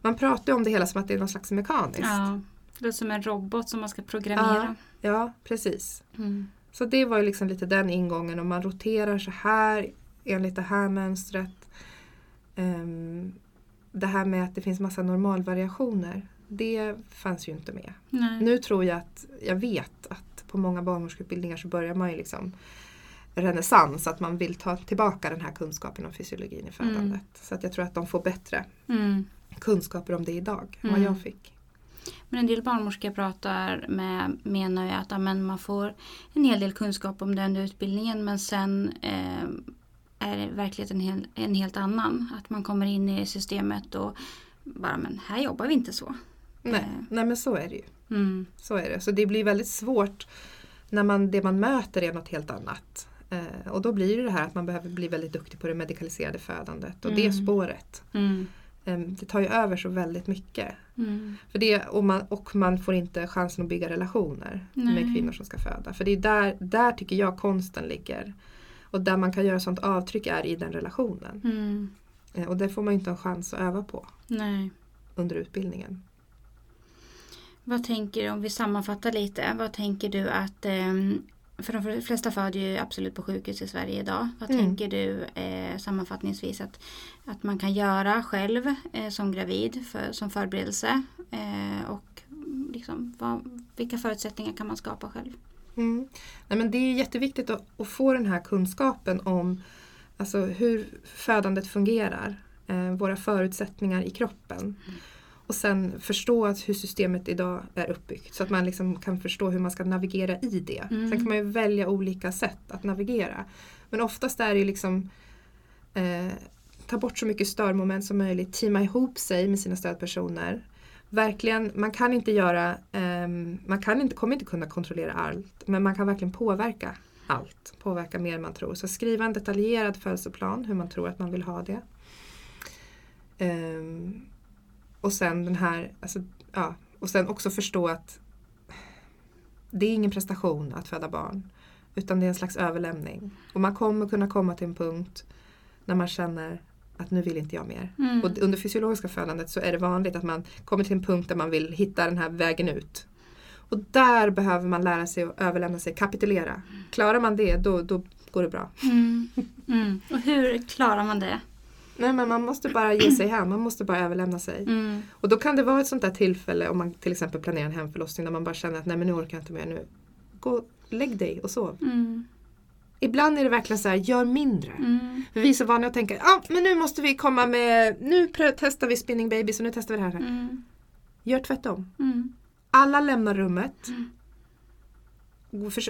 Speaker 2: Man pratar om det hela som att det är något slags mekaniskt.
Speaker 1: Ja, det är som en robot som man ska programmera.
Speaker 2: Ja, precis.
Speaker 1: Mm.
Speaker 2: Så det var ju liksom lite den ingången och man roterar så här enligt det här mönstret. Ehm, det här med att det finns massa normalvariationer, det fanns ju inte med.
Speaker 1: Nej.
Speaker 2: Nu tror jag att, jag vet att på många barnmorskeutbildningar så börjar man ju liksom renässans, att man vill ta tillbaka den här kunskapen om fysiologin i födandet.
Speaker 1: Mm.
Speaker 2: Så att jag tror att de får bättre
Speaker 1: Mm.
Speaker 2: kunskaper om det idag än
Speaker 1: Mm.
Speaker 2: vad jag fick.
Speaker 1: Men en del barnmorskor jag pratar med menar ju att ja, men man får en hel del kunskap om den utbildningen men sen eh, är verkligheten hel, en helt annan. Att man kommer in i systemet och bara men här jobbar vi inte så.
Speaker 2: Nej,
Speaker 1: Eh.
Speaker 2: nej men så är det ju.
Speaker 1: Mm.
Speaker 2: Så är det. Så det blir väldigt svårt när man, det man möter är något helt annat. Eh, och då blir det det här att man behöver bli väldigt duktig på det medikaliserade födandet och det
Speaker 1: Mm.
Speaker 2: spåret.
Speaker 1: Mm.
Speaker 2: Eh, det tar ju över så väldigt mycket.
Speaker 1: Mm.
Speaker 2: För det, och, man, och man får inte chansen att bygga relationer
Speaker 1: Nej.
Speaker 2: med kvinnor som ska föda. För det är där, där tycker jag konsten ligger. Och där man kan göra sånt avtryck är i den relationen.
Speaker 1: Mm.
Speaker 2: Eh, Och det får man ju inte en chans att öva på
Speaker 1: Nej.
Speaker 2: under utbildningen.
Speaker 1: Vad tänker du, om vi sammanfattar lite, vad tänker du att ehm, för de flesta föder ju absolut på sjukhus i Sverige idag. Vad
Speaker 2: Mm.
Speaker 1: tänker du eh, sammanfattningsvis att, att man kan göra själv eh, som gravid för, som förberedelse? Eh, och liksom, vad, vilka förutsättningar kan man skapa själv?
Speaker 2: Mm. Nej, men det är jätteviktigt att, att få den här kunskapen om alltså, hur födandet fungerar, eh, våra förutsättningar i kroppen. Och sen förstå att hur systemet idag är uppbyggt så att man liksom kan förstå hur man ska navigera i det.
Speaker 1: Mm.
Speaker 2: Sen kan man ju välja olika sätt att navigera. Men oftast är det liksom eh, ta bort så mycket störmoment som möjligt, teama ihop sig med sina stödpersoner. Verkligen, man kan inte göra, um, man kan inte, kommer inte kunna kontrollera allt, men man kan verkligen påverka allt. Påverka mer än man tror. Så skriva en detaljerad födelseplan, hur man tror att man vill ha det. Um, och sen den här, alltså, ja, och sen också förstå att det är ingen prestation att föda barn. Utan det är en slags överlämning. Och man kommer kunna komma till en punkt när man känner att nu vill inte jag mer.
Speaker 1: Mm.
Speaker 2: Och under fysiologiska födandet så är det vanligt att man kommer till en punkt där man vill hitta den här vägen ut. Och där behöver man lära sig att överlämna sig, kapitulera. Klarar man det, då, då går det bra.
Speaker 1: Mm. Mm. Och hur klarar man det?
Speaker 2: Nej men man måste bara ge sig hän, man måste bara överlämna sig.
Speaker 1: Mm.
Speaker 2: Och då kan det vara ett sånt där tillfälle om man till exempel planerar en hemförlossning när man bara känner att nej men nu orkar jag inte mer nu. Gå, lägg dig och sov.
Speaker 1: Mm.
Speaker 2: Ibland är det verkligen så här, gör mindre.
Speaker 1: Mm.
Speaker 2: För vi är så vana att tänka, ah, men nu måste vi komma med, nu testar vi spinning babies och nu testar vi det här.
Speaker 1: Mm.
Speaker 2: Gör tvärtom.
Speaker 1: Mm.
Speaker 2: Alla lämnar rummet.
Speaker 1: Mm.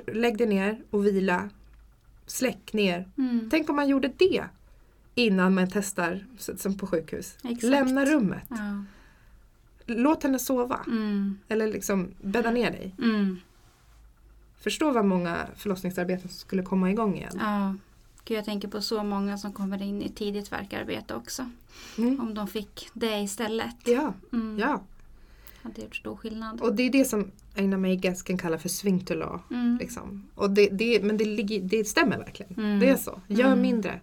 Speaker 2: Lägg dig ner och vila. Släck ner.
Speaker 1: Mm.
Speaker 2: Tänk om man gjorde det innan man testar som på sjukhus.
Speaker 1: Exakt.
Speaker 2: Lämna rummet.
Speaker 1: Ja.
Speaker 2: Låt henne sova.
Speaker 1: Mm.
Speaker 2: Eller liksom bädda ner dig. Förstå vad många förlossningsarbeten som skulle komma igång igen.
Speaker 1: Ja. Gud, jag tänker på så många som kommer in i tidigt verkarbete också.
Speaker 2: Mm.
Speaker 1: Om de fick det istället.
Speaker 2: Ja,
Speaker 1: Mm.
Speaker 2: ja.
Speaker 1: Hade gjort stor skillnad.
Speaker 2: Och det är det som Aina May Gaskin kallar för sphincter law.
Speaker 1: Mm.
Speaker 2: Liksom. Och det, det, men det, ligger, det stämmer verkligen.
Speaker 1: Mm.
Speaker 2: Det är så. Gör
Speaker 1: Mm.
Speaker 2: mindre.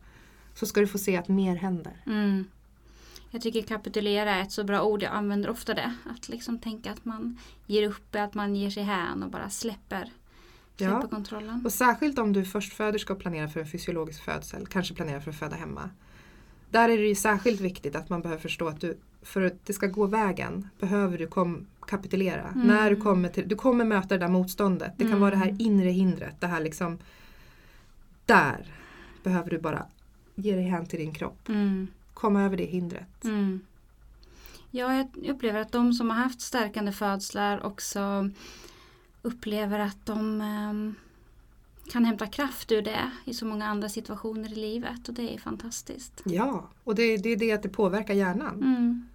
Speaker 2: Så ska du få se att mer händer.
Speaker 1: Mm. Jag tycker kapitulera är ett så bra ord. Jag använder ofta det. Att liksom tänka att man ger upp, att man ger sig hän och bara släpper
Speaker 2: Ja. Och särskilt om du förstföderska och planerar för en fysiologisk födsel, kanske planerar för att föda hemma. Där är det ju särskilt viktigt att man behöver förstå att du, för att det ska gå vägen, behöver du kom, kapitulera.
Speaker 1: Mm.
Speaker 2: När du kommer till, du kommer möta det där motståndet. Det kan
Speaker 1: Mm.
Speaker 2: vara det här inre hindret, det här liksom, där behöver du bara ge dig hän till din kropp.
Speaker 1: Mm.
Speaker 2: Komma över det hindret.
Speaker 1: Mm. Ja, jag upplever att de som har haft stärkande födslar också upplever att de ehm, kan hämta kraft ur det i så många andra situationer i livet och det är fantastiskt.
Speaker 2: Ja, och det, det är det att det påverkar hjärnan.
Speaker 1: Mm.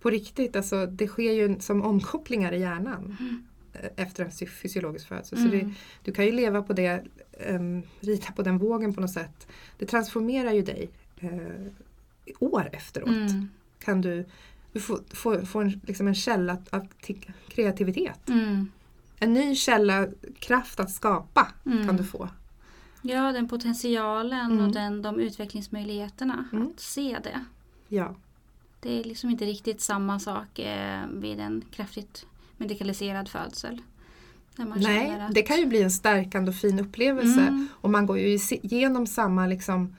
Speaker 2: På riktigt, alltså, det sker ju som omkopplingar i hjärnan
Speaker 1: Mm.
Speaker 2: eh, efter en fy- fysiologisk födsel.
Speaker 1: Mm.
Speaker 2: Så det, du kan ju leva på det, um, rita på den vågen på något sätt. Det transformerar ju dig. eh, år efteråt
Speaker 1: Mm.
Speaker 2: kan du, du får, får, får en, liksom en källa av ti- kreativitet. En ny källa, kraft att skapa
Speaker 1: Mm.
Speaker 2: kan du få.
Speaker 1: Ja, den potentialen
Speaker 2: Mm.
Speaker 1: och den, de utvecklingsmöjligheterna.
Speaker 2: Mm.
Speaker 1: Att se det.
Speaker 2: Ja,
Speaker 1: Det är liksom inte riktigt samma sak eh, vid en kraftigt medikaliserad födsel.
Speaker 2: Nej,
Speaker 1: att,
Speaker 2: det kan ju bli en stärkande och fin upplevelse.
Speaker 1: Mm.
Speaker 2: Och man går ju igenom samma liksom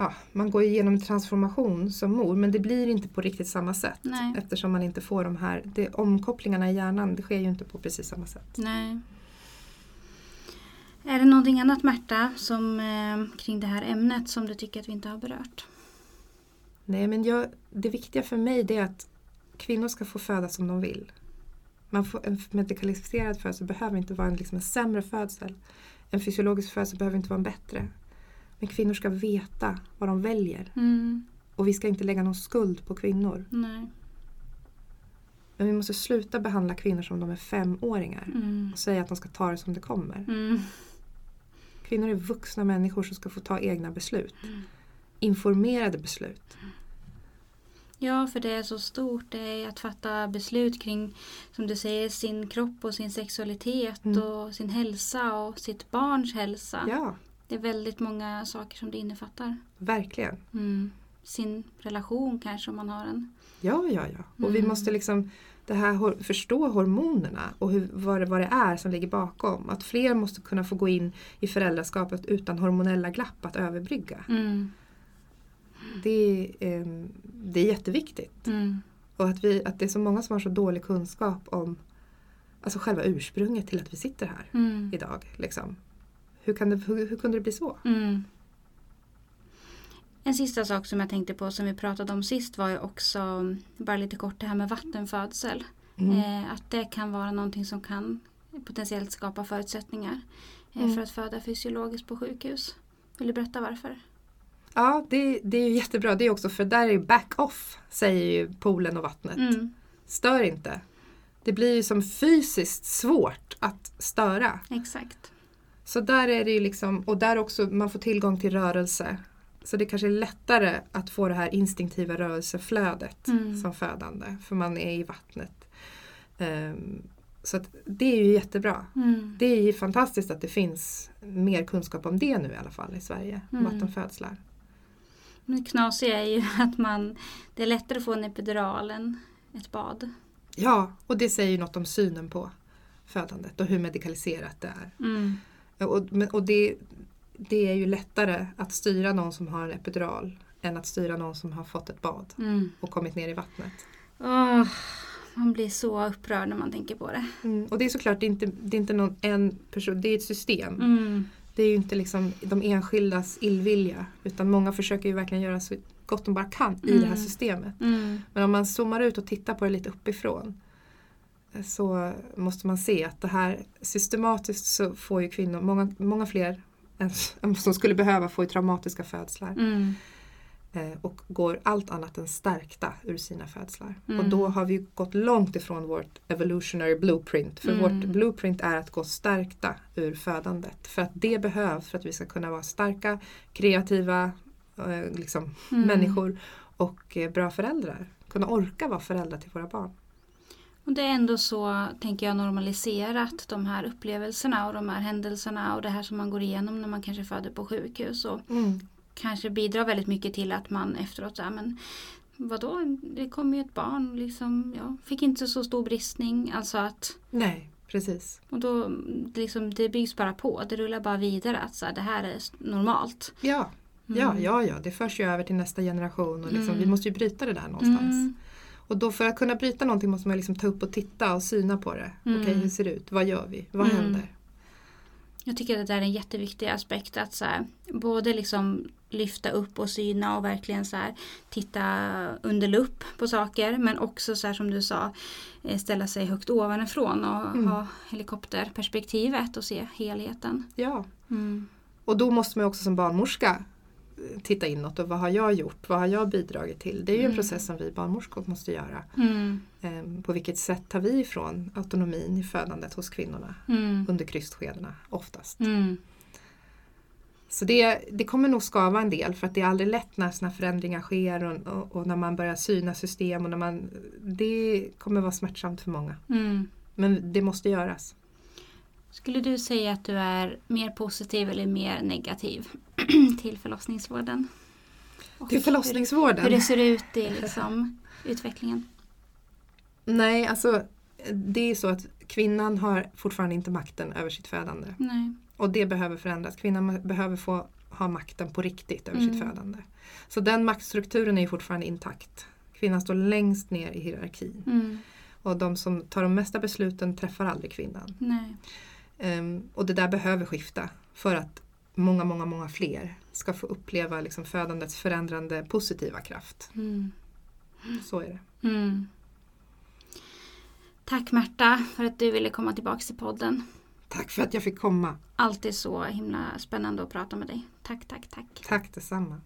Speaker 2: Ja, man går igenom transformation som mor men det blir inte på riktigt samma sätt.
Speaker 1: Nej.
Speaker 2: Eftersom man inte får de här det, omkopplingarna i hjärnan. Det sker ju inte på precis samma sätt.
Speaker 1: Nej. Är det någonting annat Märta som, eh, kring det här ämnet som du tycker att vi inte har berört?
Speaker 2: Nej men jag, det viktiga för mig det är att kvinnor ska få föda som de vill. Man får, en medikaliserad födsel behöver inte vara en, liksom en sämre födsel. En fysiologisk födsel behöver inte vara en bättre. Men kvinnor ska veta vad de väljer.
Speaker 1: Mm.
Speaker 2: Och vi ska inte lägga någon skuld på kvinnor.
Speaker 1: Nej.
Speaker 2: Men vi måste sluta behandla kvinnor som de är femåringar.
Speaker 1: Mm.
Speaker 2: Och säga att de ska ta det som det kommer.
Speaker 1: Mm.
Speaker 2: Kvinnor är vuxna människor som ska få ta egna beslut.
Speaker 1: Mm.
Speaker 2: Informerade beslut.
Speaker 1: Ja, för det är så stort. Det är att fatta beslut kring, som du säger, sin kropp och sin sexualitet
Speaker 2: Mm.
Speaker 1: och sin hälsa och sitt barns hälsa.
Speaker 2: Ja,
Speaker 1: Det är väldigt många saker som det innefattar.
Speaker 2: Verkligen.
Speaker 1: Mm. Sin relation kanske om man har en.
Speaker 2: Ja, ja, ja. Och vi
Speaker 1: Mm.
Speaker 2: måste liksom det här, förstå hormonerna och hur, vad, det, vad det är som ligger bakom. Att fler måste kunna få gå in i föräldraskapet utan hormonella glapp att överbrygga.
Speaker 1: Mm.
Speaker 2: Det, är, ehm, det är jätteviktigt.
Speaker 1: Mm.
Speaker 2: Och att, vi, att det är så många som har så dålig kunskap om alltså själva ursprunget till att vi sitter här
Speaker 1: Mm.
Speaker 2: idag. Liksom. Hur, kan det, hur, hur kunde det bli så?
Speaker 1: Mm. En sista sak som jag tänkte på som vi pratade om sist var ju också, bara lite kort, det här med vattenfödsel.
Speaker 2: Mm.
Speaker 1: Eh, att det kan vara någonting som kan potentiellt skapa förutsättningar eh,
Speaker 2: Mm.
Speaker 1: för att föda fysiologiskt på sjukhus. Vill du berätta varför?
Speaker 2: Ja, det, det är ju jättebra. Det är också för där är back off, säger ju poolen och vattnet.
Speaker 1: Mm.
Speaker 2: Stör inte. Det blir ju som fysiskt svårt att störa.
Speaker 1: Exakt.
Speaker 2: Så där är det ju liksom, och där också man får tillgång till rörelse. Så det kanske är lättare att få det här instinktiva rörelseflödet
Speaker 1: Mm.
Speaker 2: som födande, för man är i vattnet. Ehm, så det är ju jättebra.
Speaker 1: Mm.
Speaker 2: Det är ju fantastiskt att det finns mer kunskap om det nu i alla fall i Sverige, om
Speaker 1: Mm.
Speaker 2: vattenfödslar.
Speaker 1: Det knasiga är ju [LAUGHS] att man, det är lättare att få en epidural än ett bad.
Speaker 2: Ja, och det säger ju något om synen på födandet och hur medikaliserat det är.
Speaker 1: Mm.
Speaker 2: Och, men- och det, det är ju lättare att styra någon som har en epidural än att styra någon som har fått ett bad
Speaker 1: Mm.
Speaker 2: och kommit ner i vattnet.
Speaker 1: Åh, man blir så upprörd när man tänker på det.
Speaker 2: Mm. Och det är såklart det är inte, det är inte någon en person, det är ett system.
Speaker 1: Mm.
Speaker 2: Det är ju inte liksom de enskildas illvilja utan många försöker ju verkligen göra så gott de bara kan i det här
Speaker 1: Mm.
Speaker 2: systemet.
Speaker 1: Mm.
Speaker 2: Men om man zoomar ut och tittar på det lite uppifrån eh, så måste man se att det här systematiskt så får ju kvinnor, många, många fler än [LAUGHS] som skulle behöva ju traumatiska födslar.
Speaker 1: Mm.
Speaker 2: eh, och går allt annat än stärkta ur sina födslar.
Speaker 1: Mm.
Speaker 2: Och då har vi gått långt ifrån vårt evolutionary blueprint. För
Speaker 1: Mm.
Speaker 2: vårt blueprint är att gå stärkta ur födandet. För att det behövs för att vi ska kunna vara starka, kreativa eh, liksom,
Speaker 1: Mm.
Speaker 2: människor och eh, bra föräldrar. Kunna orka vara föräldrar till våra barn.
Speaker 1: Och det är ändå så, tänker jag, normaliserat de här upplevelserna och de här händelserna och det här som man går igenom när man kanske föder på sjukhus. Och kanske bidrar väldigt mycket till att man efteråt säger men vadå, det kom ju ett barn, liksom, ja, fick inte så stor bristning. Alltså att,
Speaker 2: Nej, precis.
Speaker 1: och då, liksom, det byggs bara på, det rullar bara vidare att så här, det här är normalt.
Speaker 2: Ja. Ja,
Speaker 1: Mm.
Speaker 2: ja, ja, det förs ju över till nästa generation och liksom,
Speaker 1: Mm.
Speaker 2: vi måste ju bryta det där någonstans. Och då för att kunna bryta någonting måste man liksom ta upp och titta och syna på det.
Speaker 1: Mm.
Speaker 2: Okej, hur ser det ut? Vad gör vi? Vad
Speaker 1: Mm.
Speaker 2: händer?
Speaker 1: Jag tycker att det är en jätteviktig aspekt att så här, både liksom lyfta upp och syna och verkligen så här, titta under lupp på saker men också så här, som du sa eh, ställa sig högt ovanifrån och
Speaker 2: Mm.
Speaker 1: ha helikopterperspektivet och se helheten.
Speaker 2: Ja.
Speaker 1: Mm.
Speaker 2: Och då måste man också som barnmorska titta inåt och vad har jag gjort? Vad har jag bidragit till? Det är ju en
Speaker 1: Mm.
Speaker 2: process som vi barnmorskor måste göra.
Speaker 1: Mm.
Speaker 2: Ehm, På vilket sätt tar vi ifrån autonomin i födandet hos kvinnorna
Speaker 1: Mm.
Speaker 2: under krystskedena oftast?
Speaker 1: Mm.
Speaker 2: Så det, det kommer nog skava en del för att det är aldrig lätt när sådana förändringar sker och, och, och när man börjar syna system och när man, det kommer vara smärtsamt för många.
Speaker 1: Mm.
Speaker 2: Men det måste göras.
Speaker 1: Skulle du säga att du är mer positiv eller mer negativ [CLEARS THROAT] till förlossningsvården? Och
Speaker 2: Till förlossningsvården?
Speaker 1: Hur, hur det ser ut i liksom, utvecklingen?
Speaker 2: Nej, alltså det är så att kvinnan har fortfarande inte makten över sitt födande.
Speaker 1: Nej.
Speaker 2: Och det behöver förändras. Kvinnan behöver få ha makten på riktigt över sitt
Speaker 1: Mm.
Speaker 2: födande. Så den maktstrukturen är fortfarande intakt. Kvinnan står längst ner i hierarkin.
Speaker 1: Mm.
Speaker 2: Och de som tar de mesta besluten träffar aldrig kvinnan.
Speaker 1: Nej.
Speaker 2: Ehm, och det där behöver skifta för att många, många, många fler ska få uppleva liksom födandets förändrande positiva kraft.
Speaker 1: Mm.
Speaker 2: Så är det.
Speaker 1: Mm. Tack Märta för att du ville komma tillbaka till podden.
Speaker 2: Tack för att jag fick komma.
Speaker 1: Alltid så himla spännande att prata med dig. Tack, tack, tack.
Speaker 2: Tack detsamma.